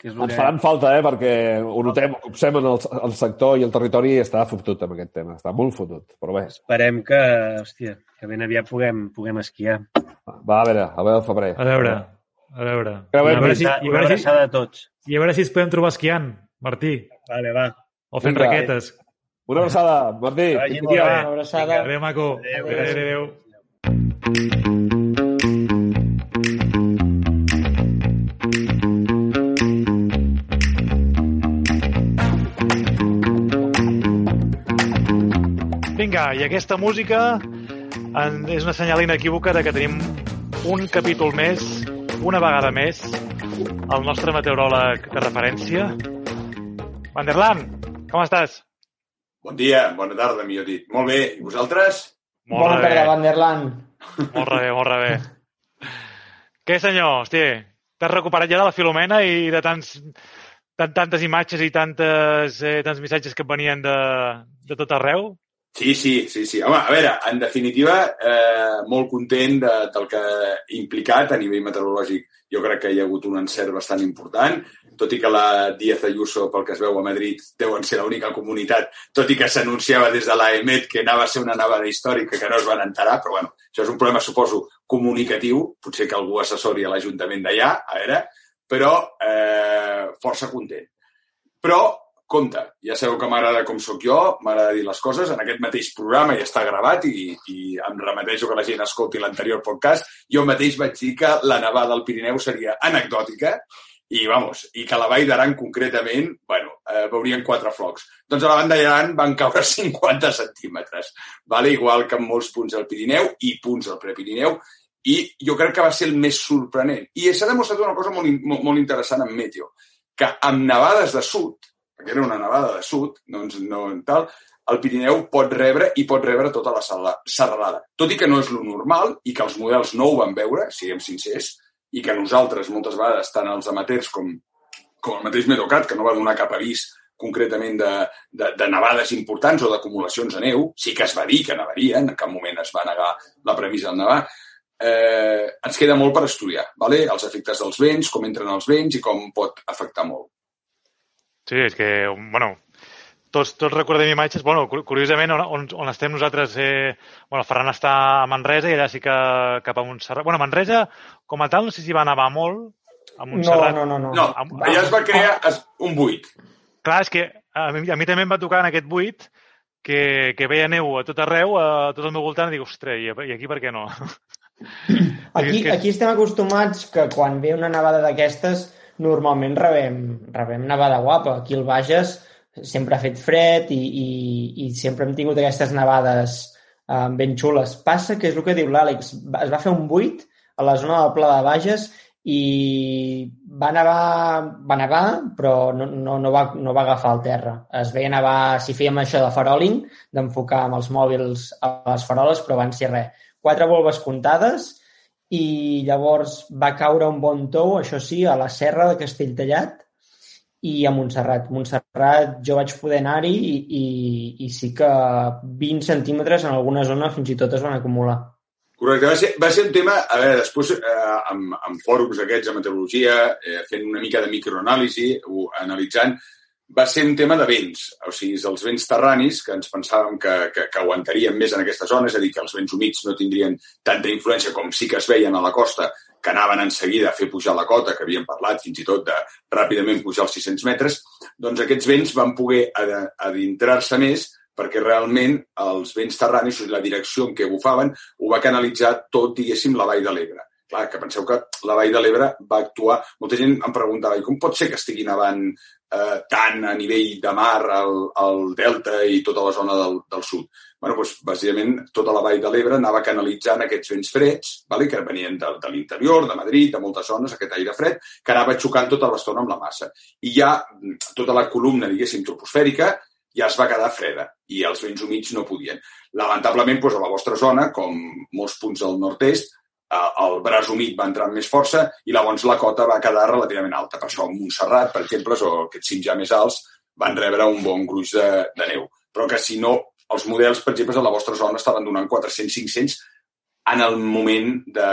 que és Ens que... faran falta, eh, perquè ho notem, ho copsem en el, el sector i el territori i està fotut amb aquest tema. Està molt fotut, però bé. Esperem que, hòstia, que ben aviat puguem, puguem esquiar. Va, a veure, a veure el febrer. A veure, a veure. Creuem I a veure, si, més. i, a veure si, a tots. I a veure si es podem trobar esquiant, Martí. Vale, va. O fent Vinga. raquetes. Una abraçada, Martí. Que vagi. Una abraçada. Adéu, maco. Adéu, Adéu, gràcies. adéu. Vinga, i aquesta música en, és una senyal inequívoca de que tenim un capítol més, una vegada més, el nostre meteoròleg de referència. Van der Land, com estàs? Bon dia, bona tarda, millor dit. Molt bé, i vosaltres? Molt Bona bé. tarda, Vanderland. Molt bé, molt bé. Què, senyor? Hosti, t'has recuperat ja de la Filomena i de tants, tant, tantes imatges i tantes, eh, tants missatges que et venien de, de tot arreu? Sí, sí, sí, sí. Home, a veure, en definitiva, eh, molt content de, del que ha implicat a nivell meteorològic. Jo crec que hi ha hagut un encert bastant important, tot i que la Díaz Ayuso, pel que es veu a Madrid, deuen ser l'única comunitat, tot i que s'anunciava des de l'AEMET que anava a ser una nevada històrica que no es van enterar, però bueno, això és un problema, suposo, comunicatiu, potser que algú assessori a l'Ajuntament d'allà, a veure, però eh, força content. Però compte, ja sabeu que m'agrada com sóc jo, m'agrada dir les coses, en aquest mateix programa ja està gravat i, i em remeteixo que la gent escolti l'anterior podcast, jo mateix vaig dir que la nevada al Pirineu seria anecdòtica i, vamos, i que la Vall d'Aran concretament, bueno, eh, veurien quatre flocs. Doncs a la banda d'Aran van caure 50 centímetres, vale? igual que en molts punts del Pirineu i punts del Prepirineu, i jo crec que va ser el més sorprenent. I s'ha demostrat una cosa molt, molt, molt interessant en Meteo, que amb nevades de sud, perquè era una nevada de sud, doncs no tal, el Pirineu pot rebre i pot rebre tota la serralada. Tot i que no és lo normal i que els models no ho van veure, siguem sincers, i que nosaltres moltes vegades, tant els amateurs com, com el mateix Medocat, que no va donar cap avís concretament de, de, de nevades importants o d'acumulacions de neu, sí que es va dir que nevarien, en cap moment es va negar la premissa del nevar, eh, ens queda molt per estudiar, vale? els efectes dels vents, com entren els vents i com pot afectar molt. Sí, és que, bueno, tots, tots recordem imatges, bueno, cu- curiosament, on, on, on estem nosaltres, eh, bueno, Ferran està a Manresa i allà sí que cap a Montserrat. Bueno, Manresa, com a tal, no sé si va nevar molt, a No, Montserrat. no, no, no. No, Amb- allà es va crear un buit. Clar, és que a mi, a mi també em va tocar en aquest buit que, que veia neu a tot arreu, a tot el meu voltant, i dic, ostres, i, i aquí per què no? Aquí, que- aquí estem acostumats que quan ve una nevada d'aquestes normalment rebem, rebem nevada guapa. Aquí al Bages sempre ha fet fred i, i, i sempre hem tingut aquestes nevades eh, ben xules. Passa que és el que diu l'Àlex, es va fer un buit a la zona del Pla de Bages i va nevar, va nevar però no, no, no, va, no va agafar el terra. Es veia nevar, si fèiem això de faroling, d'enfocar amb els mòbils a les faroles, però van ser res. Quatre volves comptades i llavors va caure un bon tou, això sí, a la serra de Castelltallat i a Montserrat. Montserrat jo vaig poder anar-hi i, i, i sí que 20 centímetres en alguna zona fins i tot es van acumular. Correcte, va ser, va ser un tema, a veure, després eh, amb, amb fòrums aquests de meteorologia, eh, fent una mica de microanàlisi, analitzant, va ser un tema de vents, o sigui, els vents terranis, que ens pensàvem que, que, que aguantarien més en aquesta zona, és a dir, que els vents humits no tindrien tanta influència com sí que es veien a la costa, que anaven en seguida a fer pujar la cota, que havíem parlat fins i tot de ràpidament pujar els 600 metres, doncs aquests vents van poder adintrar-se més perquè realment els vents terranis, la direcció en què bufaven, ho va canalitzar tot, diguéssim, la vall de l'Ebre. Clar, que penseu que la vall de l'Ebre va actuar... Molta gent em preguntava, i com pot ser que estigui nevant eh, tant a nivell de mar al, al delta i tota la zona del, del sud? bueno, doncs, bàsicament, tota la vall de l'Ebre anava canalitzant aquests vents freds, vale? que venien de, de l'interior, de Madrid, de moltes zones, aquest aire fred, que anava xocant tota l'estona amb la massa. I ja tota la columna, diguéssim, troposfèrica, ja es va quedar freda i els vents humits no podien. Lamentablement, doncs, a la vostra zona, com molts punts del nord-est, el braç humit va entrar amb més força i llavors la cota va quedar relativament alta. Per això Montserrat, per exemple, o aquests cims ja més alts, van rebre un bon gruix de, de neu. Però que si no, els models, per exemple, a la vostra zona estaven donant 400-500 en el moment de,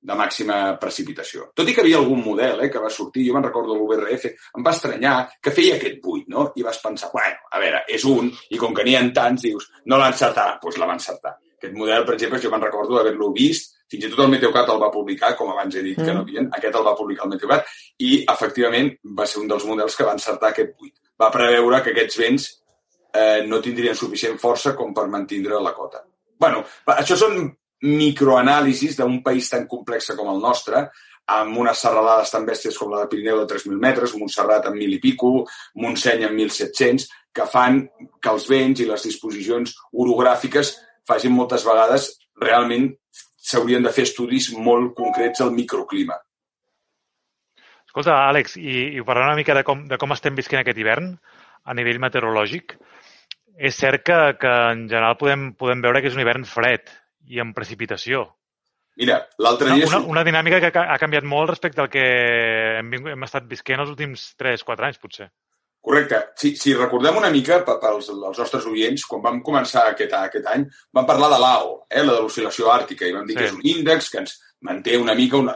de màxima precipitació. Tot i que havia algun model eh, que va sortir, jo me'n recordo l'UBRF, em va estranyar que feia aquest buit, no? I vas pensar, bueno, a veure, és un, i com que n'hi ha tants, dius, no l'encertarà, doncs la va encertar. Aquest model, per exemple, jo me'n recordo d'haver-lo vist, fins i tot el Meteocat el va publicar, com abans he dit mm. que no havien, aquest el va publicar el Meteocat, i efectivament va ser un dels models que va encertar aquest buit. Va preveure que aquests vents eh, no tindrien suficient força com per mantindre la cota. bueno, això són microanàlisis d'un país tan complex com el nostre, amb unes serralades tan bèsties com la de Pirineu de 3.000 metres, Montserrat amb 1.000 i pico, Montseny amb 1.700, que fan que els vents i les disposicions orogràfiques facin moltes vegades realment s'haurien de fer estudis molt concrets al microclima. Escolta, Àlex, i, i parlant una mica de com, de com estem visquent aquest hivern a nivell meteorològic, és cert que, que en general podem, podem veure que és un hivern fred i amb precipitació. Mira, l'altre dia... Una, una dinàmica que ha canviat molt respecte al que hem, hem estat visquent els últims 3-4 anys, potser. Correcte. Si, si recordem una mica pels els nostres oients, quan vam començar aquest, aquest any, vam parlar de l'AO, eh, la de l'oscil·lació àrtica, i vam dir sí. que és un índex que ens manté una mica, una,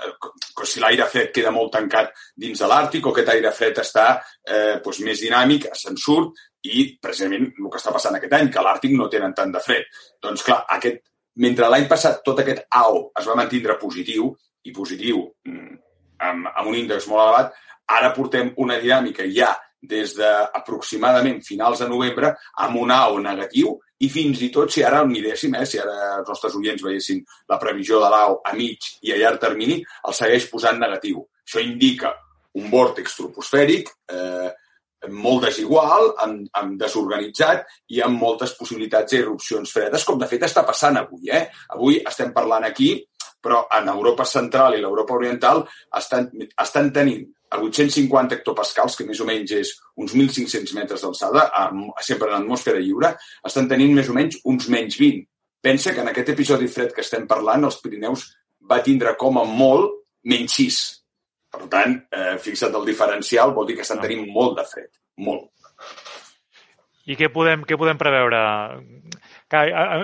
que si l'aire fred queda molt tancat dins de l'Àrtic o aquest aire fred està eh, doncs més dinàmic, se'n surt, i precisament el que està passant aquest any, que l'Àrtic no tenen tant de fred. Doncs clar, aquest, mentre l'any passat tot aquest AO es va mantindre positiu, i positiu mm, amb, amb un índex molt elevat, ara portem una dinàmica ja des d'aproximadament finals de novembre amb un AO negatiu i fins i tot si ara el miréssim, eh, si ara els nostres oients veiessin la previsió de l'AO a mig i a llarg termini, el segueix posant negatiu. Això indica un vòrtex troposfèric eh, molt desigual, amb, amb desorganitzat i amb moltes possibilitats d'erupcions fredes, com de fet està passant avui. Eh? Avui estem parlant aquí, però en Europa central i l'Europa oriental estan, estan tenint a 850 hectopascals, que més o menys és uns 1.500 metres d'alçada, sempre en atmosfera lliure, estan tenint més o menys uns menys 20. Pensa que en aquest episodi fred que estem parlant, els Pirineus va tindre com a molt menys 6 per tant, eh, fixa't el diferencial, vol dir que estan tenint molt de fred. Molt. I què podem, què podem preveure?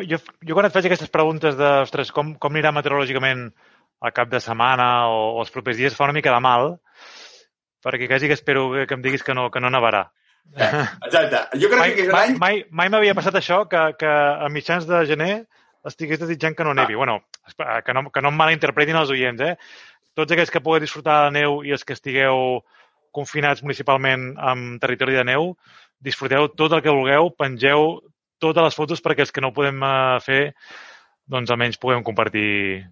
Jo, jo quan et faig aquestes preguntes de, ostres, com, com anirà meteorològicament al cap de setmana o, o els propers dies, fa una mica de mal, perquè quasi que espero que em diguis que no, que no nevarà. Exacte. Jo crec mai, que aquest mai, any... Mai, mai m'havia passat això, que, que a mitjans de gener estigués desitjant que no nevi. Ah. Bueno, que no, que no em malinterpretin els oients, eh? tots aquells que pugueu disfrutar de neu i els que estigueu confinats municipalment en territori de neu, disfruteu tot el que vulgueu, pengeu totes les fotos perquè els que no ho podem eh, fer, doncs almenys puguem compartir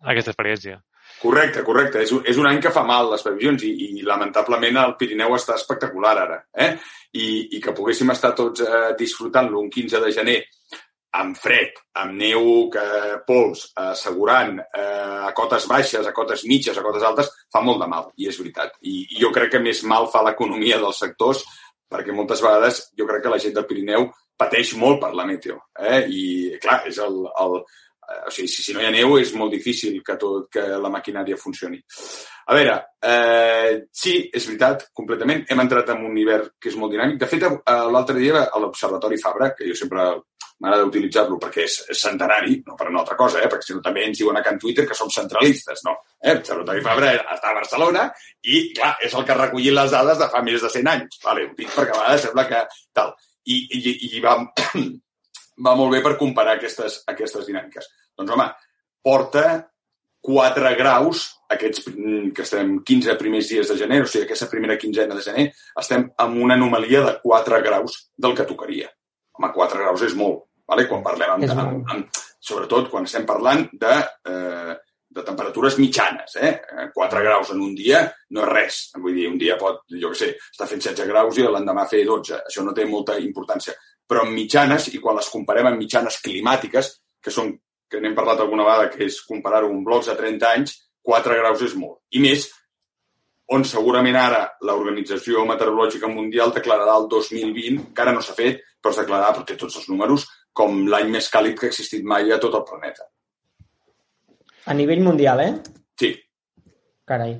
aquesta experiència. Correcte, correcte. És és un any que fa mal les previsions i, i lamentablement el Pirineu està espectacular ara. Eh? I, I que poguéssim estar tots eh, disfrutant-lo un 15 de gener amb fred, amb neu, que, pols, assegurant eh, a cotes baixes, a cotes mitges, a cotes altes, fa molt de mal, i és veritat. I, i jo crec que més mal fa l'economia dels sectors, perquè moltes vegades jo crec que la gent del Pirineu pateix molt per la meteo. Eh? I, clar, és el, el, o sigui, si, si no hi ha neu és molt difícil que, tot, que la maquinària funcioni. A veure, eh, sí, és veritat, completament. Hem entrat en un hivern que és molt dinàmic. De fet, eh, l'altre dia a l'Observatori Fabra, que jo sempre m'agrada utilitzar-lo perquè és, és centenari, no per una altra cosa, eh? perquè si no també ens diuen a Can Twitter que som centralistes, no? Eh? L'Observatori Fabra està a Barcelona i, clar, és el que ha recollit les dades de fa més de 100 anys. Vale, ho dic perquè a vegades sembla que tal. I, i, i va, va molt bé per comparar aquestes, aquestes dinàmiques. Doncs, home, porta 4 graus, aquests mm, que estem 15 primers dies de gener, o sigui, aquesta primera quinzena de gener, estem amb una anomalia de 4 graus del que tocaria. Home, 4 graus és molt, vale? quan parlem amb, amb, amb, sobretot quan estem parlant de, eh, de temperatures mitjanes. Eh? 4 graus en un dia no és res. Vull dir, un dia pot, jo què sé, estar fent 16 graus i l'endemà fer 12. Això no té molta importància però en mitjanes, i quan les comparem amb mitjanes climàtiques, que són, que n'hem parlat alguna vegada, que és comparar-ho amb blocs de 30 anys, 4 graus és molt. I més, on segurament ara l'Organització Meteorològica Mundial declararà el 2020, que ara no s'ha fet, però es declararà, perquè tots els números, com l'any més càlid que ha existit mai a tot el planeta. A nivell mundial, eh? Sí. Carai.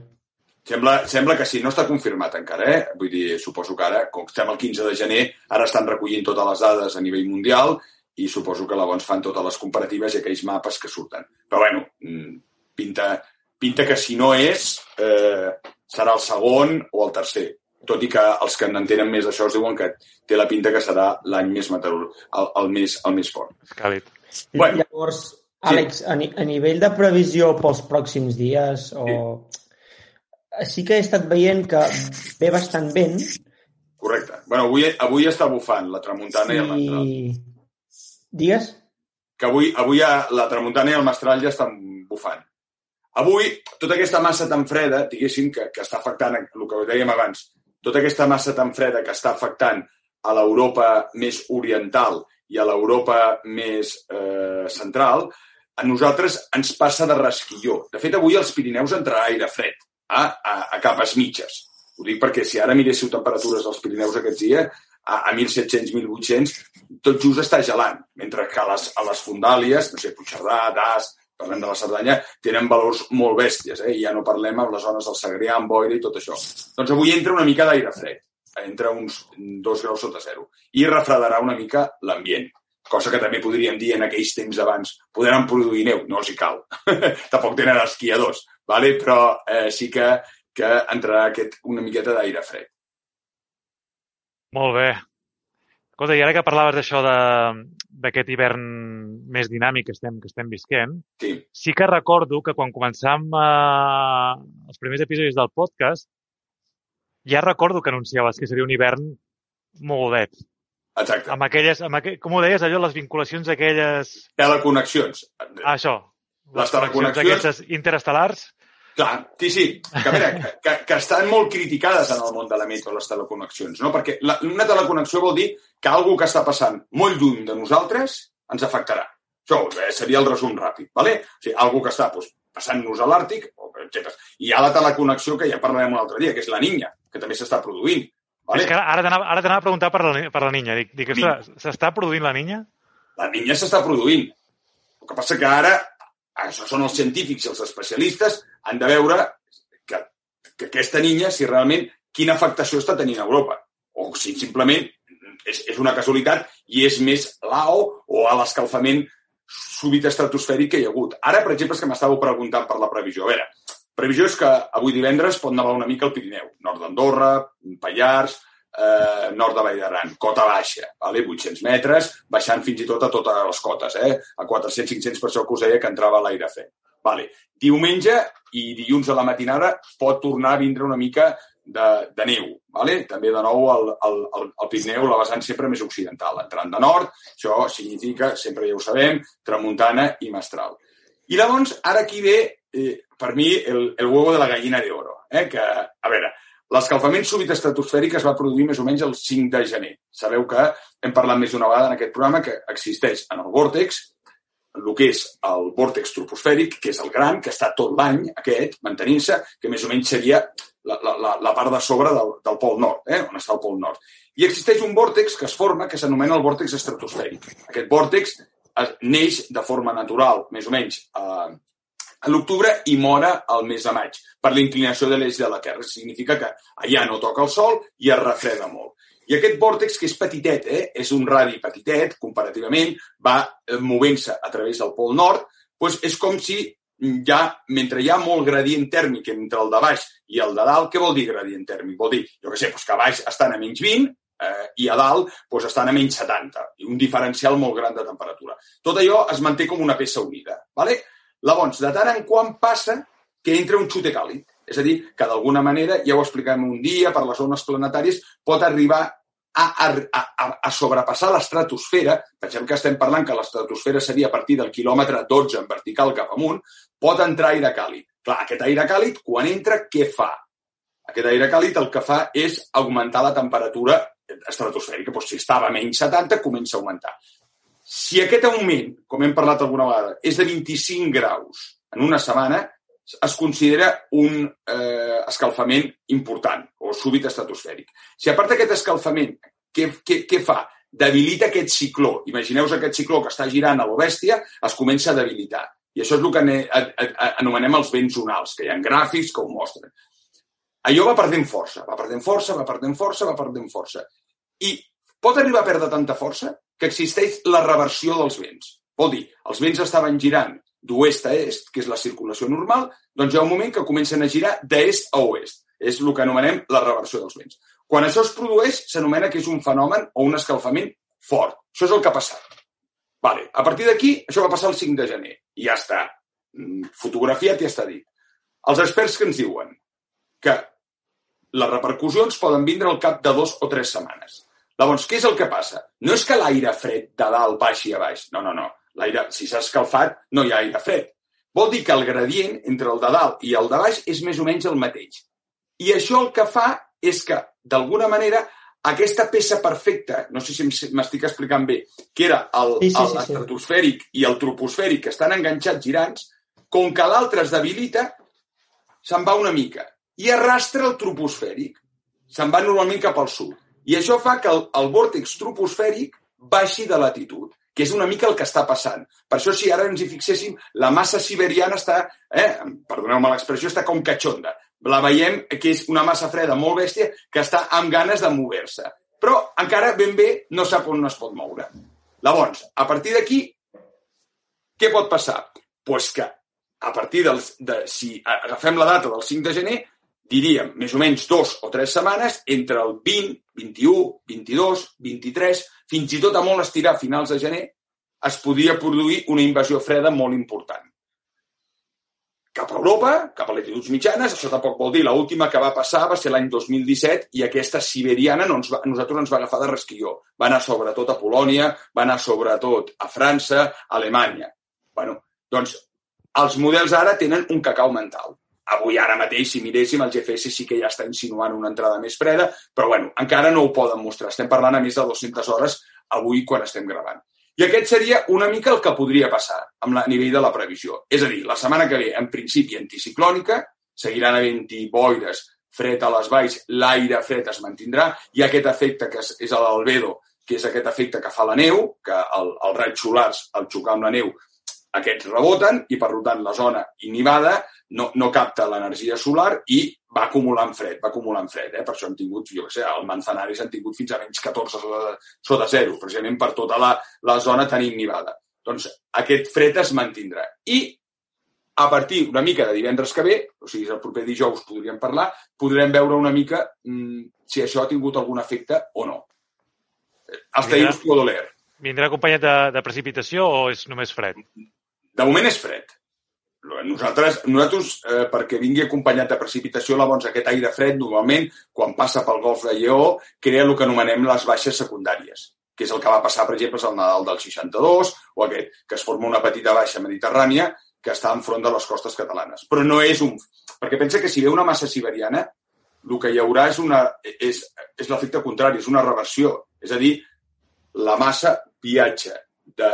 Sembla, sembla que sí, no està confirmat encara, eh? Vull dir, suposo que ara, com estem el 15 de gener, ara estan recollint totes les dades a nivell mundial i suposo que llavors fan totes les comparatives i aquells mapes que surten. Però, bueno, mm, pinta, pinta que si no és, eh, serà el segon o el tercer. Tot i que els que n'entenen més d'això es diuen que té la pinta que serà l'any més meteorològic, el, el, més, el més fort. Càlid. Bueno, Llavors, Àlex, sí. a, ni, a nivell de previsió pels pròxims dies o... Sí sí que he estat veient que ve bastant vent. Correcte. bueno, avui, avui està bufant la tramuntana sí. i el mestral. Digues? Que avui, avui la tramuntana i el mestral ja estan bufant. Avui, tota aquesta massa tan freda, diguéssim, que, que està afectant, el que dèiem abans, tota aquesta massa tan freda que està afectant a l'Europa més oriental i a l'Europa més eh, central, a nosaltres ens passa de rasquilló. De fet, avui als Pirineus entrarà aire fred a, a, a capes mitges. Ho dic perquè si ara miréssiu temperatures dels Pirineus aquests dies, a, a 1.700-1.800, tot just està gelant, mentre que a les, a les fondàlies, no sé, Puigcerdà, Das, parlem de la Cerdanya, tenen valors molt bèsties, eh? ja no parlem amb les zones del Segrià, amb Boira i tot això. Doncs avui entra una mica d'aire fred, entra uns 2 graus sota zero, i refredarà una mica l'ambient cosa que també podríem dir en aquells temps d'abans, podran produir neu, no els hi cal. Tampoc tenen esquiadors, vale? però eh, sí que, que entrarà aquest, una miqueta d'aire fred. Molt bé. Escolta, i ara que parlaves d'això d'aquest hivern més dinàmic que estem, que estem visquent, sí. sí que recordo que quan començàvem eh, els primers episodis del podcast, ja recordo que anunciaves que seria un hivern mogudet. Exacte. Amb aquelles, amb aqu... com ho deies, allò, les vinculacions aquelles... Teleconnexions. Ah, això. Les, les teleconnexions... Aquestes interestel·lars. Clar, sí, sí, que, a veure, que, que estan molt criticades en el món de la metro, les teleconnexions, no? Perquè la, una teleconnexió vol dir que algú que està passant molt lluny de nosaltres ens afectarà. Això eh, seria el resum ràpid, ¿vale? O sigui, algú que està doncs, passant-nos a l'Àrtic, etc. I hi ha la teleconnexió que ja parlarem un altre dia, que és la niña, que també s'està produint. Vale? És que ara t'anava a preguntar per la, per la niña. Dic, dic s'està produint la niña? La niña s'està produint. El que passa que ara, això són els científics i els especialistes, han de veure que, que aquesta niña, si realment, quina afectació està tenint a Europa. O si simplement és, és una casualitat i és més l'AO o a l'escalfament súbit estratosfèric que hi ha hagut. Ara, per exemple, és que m'estàveu preguntant per la previsió. A veure, Previsió és que avui divendres pot nevar una mica al Pirineu, nord d'Andorra, Pallars, eh, nord de Vall d'Aran, cota baixa, vale? 800 metres, baixant fins i tot a totes les cotes, eh? a 400-500 per això que us deia que entrava l'aire fred. Vale. Diumenge i dilluns a la matinada pot tornar a vindre una mica de, de neu. Vale? També, de nou, al, al, al Pirineu, la vessant sempre més occidental. Entrant de nord, això significa, sempre ja ho sabem, tramuntana i mestral. I llavors, ara aquí ve eh, per mi, el, el huevo de la gallina de oro. Eh? Que, a veure, l'escalfament súbit estratosfèric es va produir més o menys el 5 de gener. Sabeu que hem parlat més d'una vegada en aquest programa que existeix en el vòrtex el que és el vòrtex troposfèric, que és el gran, que està tot l'any aquest, mantenint-se, que més o menys seria la, la, la part de sobre del, del pol nord, eh? on està el pol nord. I existeix un vòrtex que es forma que s'anomena el vòrtex estratosfèric. Aquest vòrtex neix de forma natural, més o menys, a, a l'octubre i mora al mes de maig per l'inclinació de l'eix de la Terra. Significa que allà no toca el sol i es refreda molt. I aquest vòrtex, que és petitet, eh, és un radi petitet, comparativament, va eh, movent-se a través del pol nord, doncs és com si ja, mentre hi ha molt gradient tèrmic entre el de baix i el de dalt, què vol dir gradient tèrmic? Vol dir, jo què sé, doncs que a baix estan a menys 20 eh, i a dalt doncs estan a menys 70, i un diferencial molt gran de temperatura. Tot allò es manté com una peça unida. ¿vale? Llavors, de tant en quant passa que entra un xute càlid. És a dir, que d'alguna manera, ja ho explicarem un dia, per les zones planetàries, pot arribar a, a, a, a sobrepassar l'estratosfera, pensem que estem parlant que l'estratosfera seria a partir del quilòmetre 12 en vertical cap amunt, pot entrar aire càlid. Clar, aquest aire càlid, quan entra, què fa? Aquest aire càlid el que fa és augmentar la temperatura estratosfèrica. Doncs si estava a menys 70, comença a augmentar. Si aquest augment, com hem parlat alguna vegada, és de 25 graus en una setmana, es considera un eh, escalfament important o súbit estratosfèric. Si a part d'aquest escalfament, què, què, què fa? Debilita aquest cicló. Imagineu aquest cicló que està girant a l'Obèstia, es comença a debilitar. I això és el que anomenem els vents zonals, que hi ha gràfics que ho mostren. Allò va perdent força, va perdent força, va perdent força, va perdent força. I pot arribar a perdre tanta força que existeix la reversió dels vents. Vol dir, els vents estaven girant d'oest a est, que és la circulació normal, doncs hi ha un moment que comencen a girar d'est a oest. És el que anomenem la reversió dels vents. Quan això es produeix, s'anomena que és un fenomen o un escalfament fort. Això és el que ha passat. Vale. A partir d'aquí, això va passar el 5 de gener. I ja està. Mm, fotografiat i ja està dit. Els experts que ens diuen que les repercussions poden vindre al cap de dos o tres setmanes. Llavors, què és el que passa? No és que l'aire fred de dalt baixi a baix. No, no, no. L'aire, si s'ha escalfat, no hi ha aire fred. Vol dir que el gradient entre el de dalt i el de baix és més o menys el mateix. I això el que fa és que, d'alguna manera, aquesta peça perfecta, no sé si m'estic explicant bé, que era el, sí, sí, estratosfèric sí. i el troposfèric que estan enganxats girants, com que l'altre es debilita, se'n va una mica i arrastra el troposfèric. Se'n va normalment cap al sud. I això fa que el, el vòrtex troposfèric baixi de latitud, que és una mica el que està passant. Per això, si ara ens hi fixéssim, la massa siberiana està, eh, perdoneu-me l'expressió, està com catxonda. La veiem que és una massa freda molt bèstia que està amb ganes de moure-se. Però encara ben bé no sap on es pot moure. Llavors, a partir d'aquí, què pot passar? Pues que a partir dels, de, si agafem la data del 5 de gener, diríem, més o menys dos o tres setmanes, entre el 20, 21, 22, 23, fins i tot a molt estirar a finals de gener, es podria produir una invasió freda molt important. Cap a Europa, cap a latituds mitjanes, això tampoc vol dir, l'última que va passar va ser l'any 2017 i aquesta siberiana no ens va, nosaltres ens va agafar de resquilló. Va anar sobretot a Polònia, va anar sobretot a França, a Alemanya. bueno, doncs els models ara tenen un cacau mental avui, ara mateix, si miréssim, el GFS sí que ja està insinuant una entrada més freda, però bueno, encara no ho poden mostrar. Estem parlant a més de 200 hores avui quan estem gravant. I aquest seria una mica el que podria passar amb la, a nivell de la previsió. És a dir, la setmana que ve, en principi, anticiclònica, seguiran havent-hi boires, fred a les valls, l'aire fred es mantindrà, i aquest efecte que és, és l'albedo, que és aquest efecte que fa la neu, que el, els raigs solars, al xocar amb la neu, aquests reboten i, per tant, la zona inhibada no, no capta l'energia solar i va acumulant fred, va acumulant fred. Eh? Per això hem tingut, jo què sé, el Manzanares han tingut fins a menys 14 sota, sota zero, precisament per tota la, la zona tan innivada. Doncs aquest fred es mantindrà. I a partir una mica de divendres que ve, o sigui, el proper dijous podríem parlar, podrem veure una mica mm, si això ha tingut algun efecte o no. Hasta ahí us puedo leer. Vindrà acompanyat de, de precipitació o és només fred? De moment és fred. Nosaltres, nosaltres eh, perquè vingui acompanyat de precipitació, llavors aquest aire fred, normalment, quan passa pel golf de Lleó, crea el que anomenem les baixes secundàries, que és el que va passar, per exemple, al Nadal del 62, o aquest, que es forma una petita baixa mediterrània que està enfront de les costes catalanes. Però no és un... Perquè pensa que si ve una massa siberiana, el que hi haurà és, una, és, és l'efecte contrari, és una reversió. És a dir, la massa viatja de,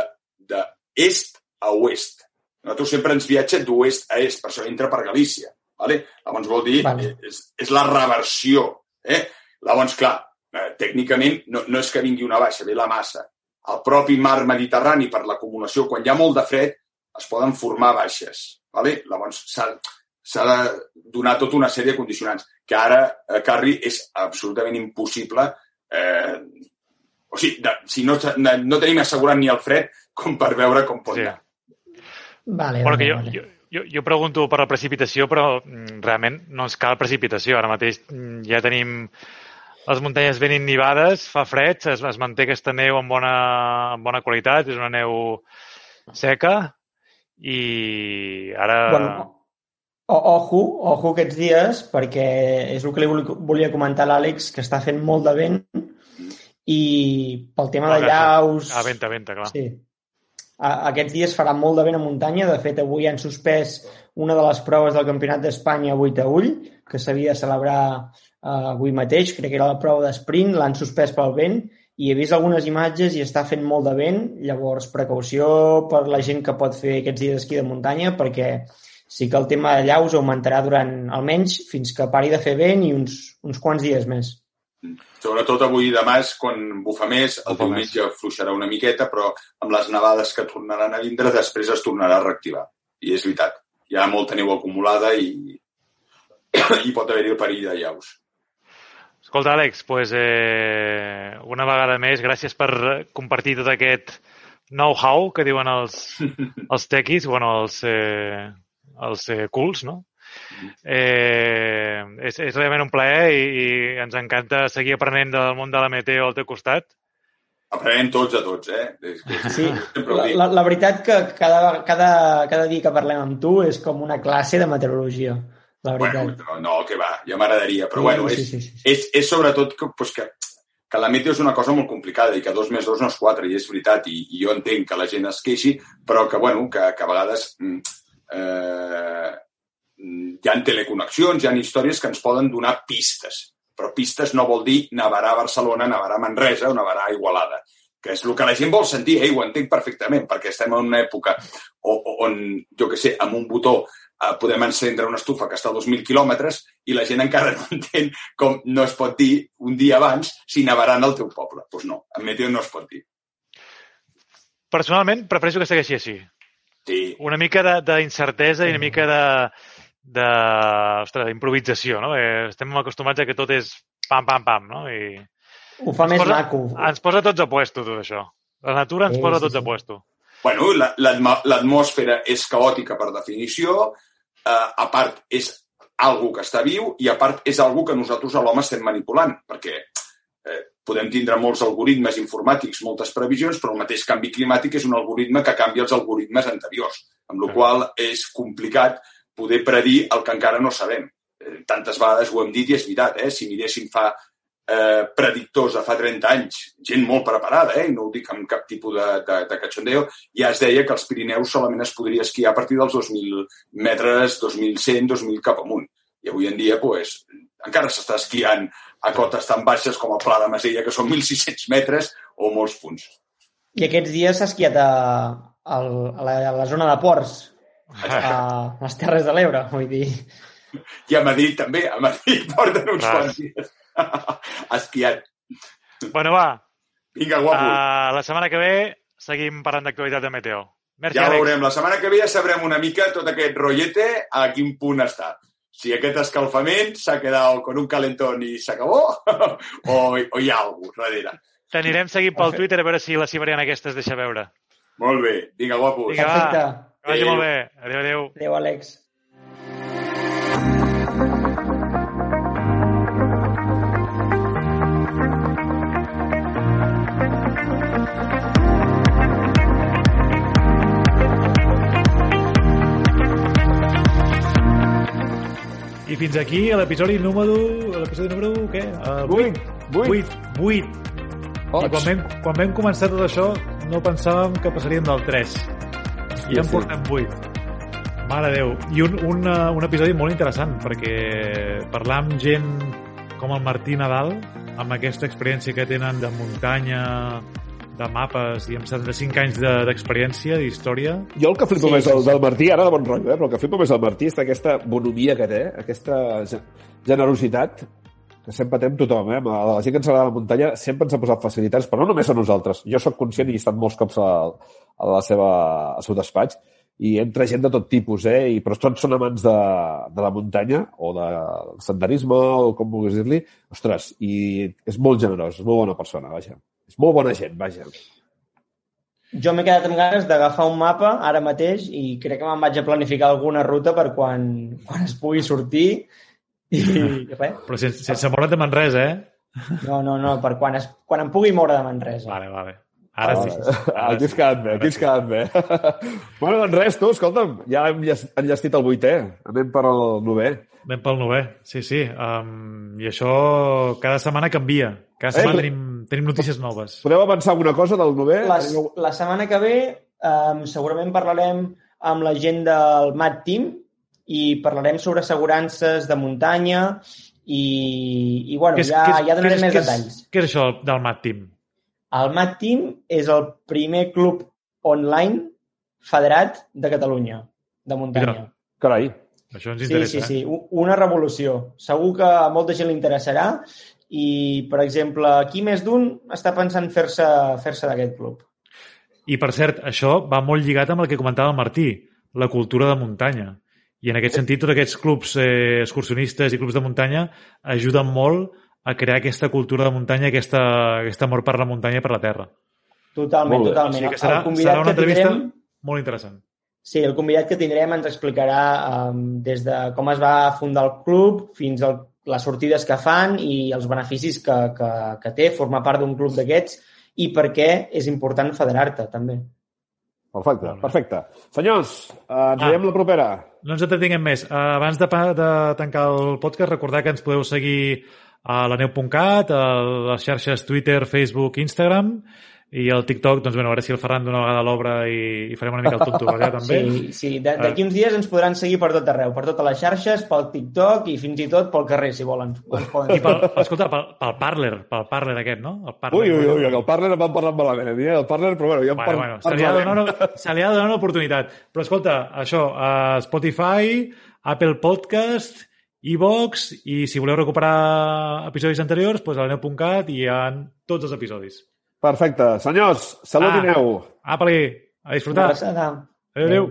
de est a oest nosaltres sempre ens viatja d'oest a est, per això entra per Galícia. Vale? Llavors vol dir, vale. és, és la reversió. Eh? Llavors, clar, eh, tècnicament no, no és que vingui una baixa, ve la massa. al propi mar Mediterrani per l'acumulació, quan hi ha molt de fred, es poden formar baixes. Vale? Llavors, s'ha de donar tota una sèrie de condicionants, que ara, a Carri, és absolutament impossible eh, o sigui, de, si no, no tenim assegurat ni el fred com per veure com pot anar. Vale, bueno, vale, que jo, vale. jo, jo, jo pregunto per la precipitació, però mm, realment no ens cal precipitació. Ara mateix mm, ja tenim les muntanyes ben innivades, fa fred, es, es manté aquesta neu amb bona, amb bona qualitat, és una neu seca i ara... Bueno, o, ojo, ojo aquests dies, perquè és el que li vol- volia comentar a l'Àlex, que està fent molt de vent i pel tema de llaus... Ah, venta, venta, clar. Sí. Aquests dies farà molt de vent a muntanya. De fet, avui han suspès una de les proves del Campionat d'Espanya a Vuitaüll, que s'havia de celebrar eh, avui mateix. Crec que era la prova d'esprint, l'han suspès pel vent i he vist algunes imatges i està fent molt de vent. Llavors, precaució per la gent que pot fer aquests dies d'esquí de muntanya, perquè sí que el tema de llaus augmentarà durant almenys fins que pari de fer vent i uns, uns quants dies més. Sobretot avui i demà és quan bufa més, el Bufa diumenge fluixarà una miqueta, però amb les nevades que tornaran a vindre després es tornarà a reactivar. I és veritat, hi ha molta neu acumulada i, i pot haver-hi el perill de llaus. Escolta, Àlex, pues, eh, una vegada més, gràcies per compartir tot aquest know-how que diuen els, els tequis, bueno, els, eh, els eh, cools, no? Eh, és, és realment un plaer i, i ens encanta seguir aprenent del món de la meteo al teu costat. Aprenem tots a tots, eh? És, és, Sí, la, la, la veritat que cada, cada, cada dia que parlem amb tu és com una classe de meteorologia, la veritat. Bueno, no, que va, ja m'agradaria, però Sí, bueno, és, sí, sí, sí. és, és sobretot que, pues, que, que la meteo és una cosa molt complicada i que dos més dos no és quatre, i és veritat, i, i jo entenc que la gent es queixi, però que, bueno, que, que a vegades mm, eh, hi ha teleconnexions, hi ha històries que ens poden donar pistes, però pistes no vol dir nevarà a Barcelona, nevarà a Manresa o nevarà a Igualada que és el que la gent vol sentir, eh? ho entenc perfectament, perquè estem en una època on, on jo que sé, amb un botó eh, podem encendre una estufa que està a 2.000 quilòmetres i la gent encara no entén com no es pot dir un dia abans si nevarà en el teu poble. Doncs pues no, en meteo no es pot dir. Personalment, prefereixo que segueixi així. Sí, Una mica de- d'incertesa i una mica de, de, ostres, d'improvisació, no? Eh, estem acostumats a que tot és pam, pam, pam, no? I Ho fa més posa, maco. ens posa tots a puesto, tot això. La natura ens Sí, posa sí, tots sí. a puesto. bueno, la- l'atmo- l'atmosfera és caòtica per definició, eh, a part és algo que està viu i a part és algo que nosaltres a l'home estem manipulant, perquè eh, podem tindre molts algoritmes informàtics, moltes previsions, però el mateix canvi climàtic és un algoritme que canvia els algoritmes anteriors, amb la qual és complicat poder predir el que encara no sabem. Eh, tantes vegades ho hem dit i és veritat, eh? si miréssim fa eh, predictors de fa 30 anys, gent molt preparada, eh? i no ho dic amb cap tipus de, de, de cachondeo, ja es deia que els Pirineus solament es podria esquiar a partir dels 2.000 metres, 2.100, 2.000 cap amunt. I avui en dia, pues, encara s'està esquiant a cotes tan baixes com el Pla de Masella, que són 1.600 metres o molts punts. I aquests dies s'ha esquiat a, a, a, la, a la zona de ports, a les Terres de l'Ebre, vull dir... I a Madrid també, a Madrid porten uns quants dies esquiant. Bueno, va, Vinga, guapo. uh, la setmana que ve seguim parlant d'actualitat de Meteo. Merci, ja ho veurem. La setmana que ve ja sabrem una mica tot aquest rotllete a quin punt està. Si aquest escalfament s'ha quedat con un calentón i s'acabó o, o hi ha alguna cosa darrere. T'anirem seguint pel Twitter a veure si la ciberiana aquesta es deixa veure. Molt bé. Vinga, guapos. Vinga, va. Que vagi molt bé. Adéu, adéu. Adéu, Àlex. I fins aquí l'episodi número... L'episodi número... què? Uh, Vuit. Vuit. 8. 8. I quan vam, quan vam començar tot això no pensàvem que passaríem del 3. I ja en portem 8. Mare de Déu. I un, un, uh, un episodi molt interessant, perquè parlar amb gent com el Martí Nadal, amb aquesta experiència que tenen de muntanya, de mapes i amb 75 anys de- d'experiència, d'història, Jo el que flipo Sí, més del, del Martí, ara de bon rotllo, eh? però el que flipo més del Martí és aquesta bonomia que té, aquesta ge- generositat, que sempre amb tothom, eh? A la gent que ens agrada la muntanya sempre ens ha posat facilitats, però no només a nosaltres. Jo sóc conscient i he estat molts cops a, a la seva, al seu despatx i entra gent de tot tipus, eh? I, però tots són amants de, de la muntanya o del senderisme o com vulguis dir-li. Ostres, i és molt generós, és molt bona persona, vaja. És molt bona gent, vaja. Jo m'he quedat amb ganes d'agafar un mapa ara mateix i crec que me'n vaig a planificar alguna ruta per quan, quan es pugui sortir i res. Però sense, sense moure't de Manresa, eh? No, no, no, per quan, es, quan em pugui moure de Manresa. Vale, vale. Ara Ah, sí. Ara Aquí has quedat bé, aquí has quedat bé. bueno, doncs res, tu, escolta'm, ja hem enllestit el vuitè. Anem per al novè. Anem pel novè, sí, sí. Um, I això cada setmana canvia. Cada Eh, setmana però- tenim, tenim notícies noves. Podeu avançar alguna cosa del novè? Les, la setmana que ve um, segurament parlarem amb la gent del MAT Team i parlarem sobre assegurances de muntanya i, i bueno, és- ja, és- ja donarem és- més què és- detalls. Què és això del Mat Team? El MAT Team és el primer club online federat de Catalunya, de muntanya. Mira. Carai. Això ens Sí, interessa, sí, sí, eh? una revolució. Segur que a molta gent li interessarà i, per exemple, aquí més d'un està pensant fer-se fer, -se, d'aquest club. I, per cert, això va molt lligat amb el que comentava el Martí, la cultura de muntanya. I en aquest sentit, tots aquests clubs eh, excursionistes i clubs de muntanya ajuden molt a crear aquesta cultura de muntanya, aquesta, aquest amor per la muntanya i per la terra. Totalment, bé. O totalment. sigui que serà, el convidat serà una entrevista tindrem, molt interessant. sí, el convidat que tindrem ens explicarà um, des de com es va fundar el club fins a les sortides que fan i els beneficis que, que, que té formar part d'un club d'aquests i per què és important federar-te, també. Perfecte, Molt bé. perfecte. Senyors, eh, ens Ah. veiem la propera. No ens entretinguem més. Uh, abans de, de tancar el podcast, recordar que ens podeu seguir a la neu.cat, a les xarxes Twitter, Facebook, Instagram, i al TikTok, doncs, bueno, a veure si el Ferran d'una vegada l'obre i, i farem una mica el tonto allà també. Sí, sí. De- d'aquí uns dies ens podran seguir per tot arreu, per totes les xarxes, pel TikTok i fins i tot pel carrer, si volen. Poden I pel, escolta, pel, pel Parler, pel Parler aquest, no? El Parler. Ui, ui, ui, el partner em van parlar malament, eh? El partner, però bueno, ja em Bueno, par- bueno, se li ha de donar una, se li ha de donar una oportunitat. Però escolta, això, a Spotify, Apple Podcast, iVox, i si voleu recuperar episodis anteriors, doncs a la neu.cat i hi ha tots els episodis. Perfecte. Senyors, salut Ah. i neu. Apa-li, a disfrutar. abraçada. Adéu, adéu.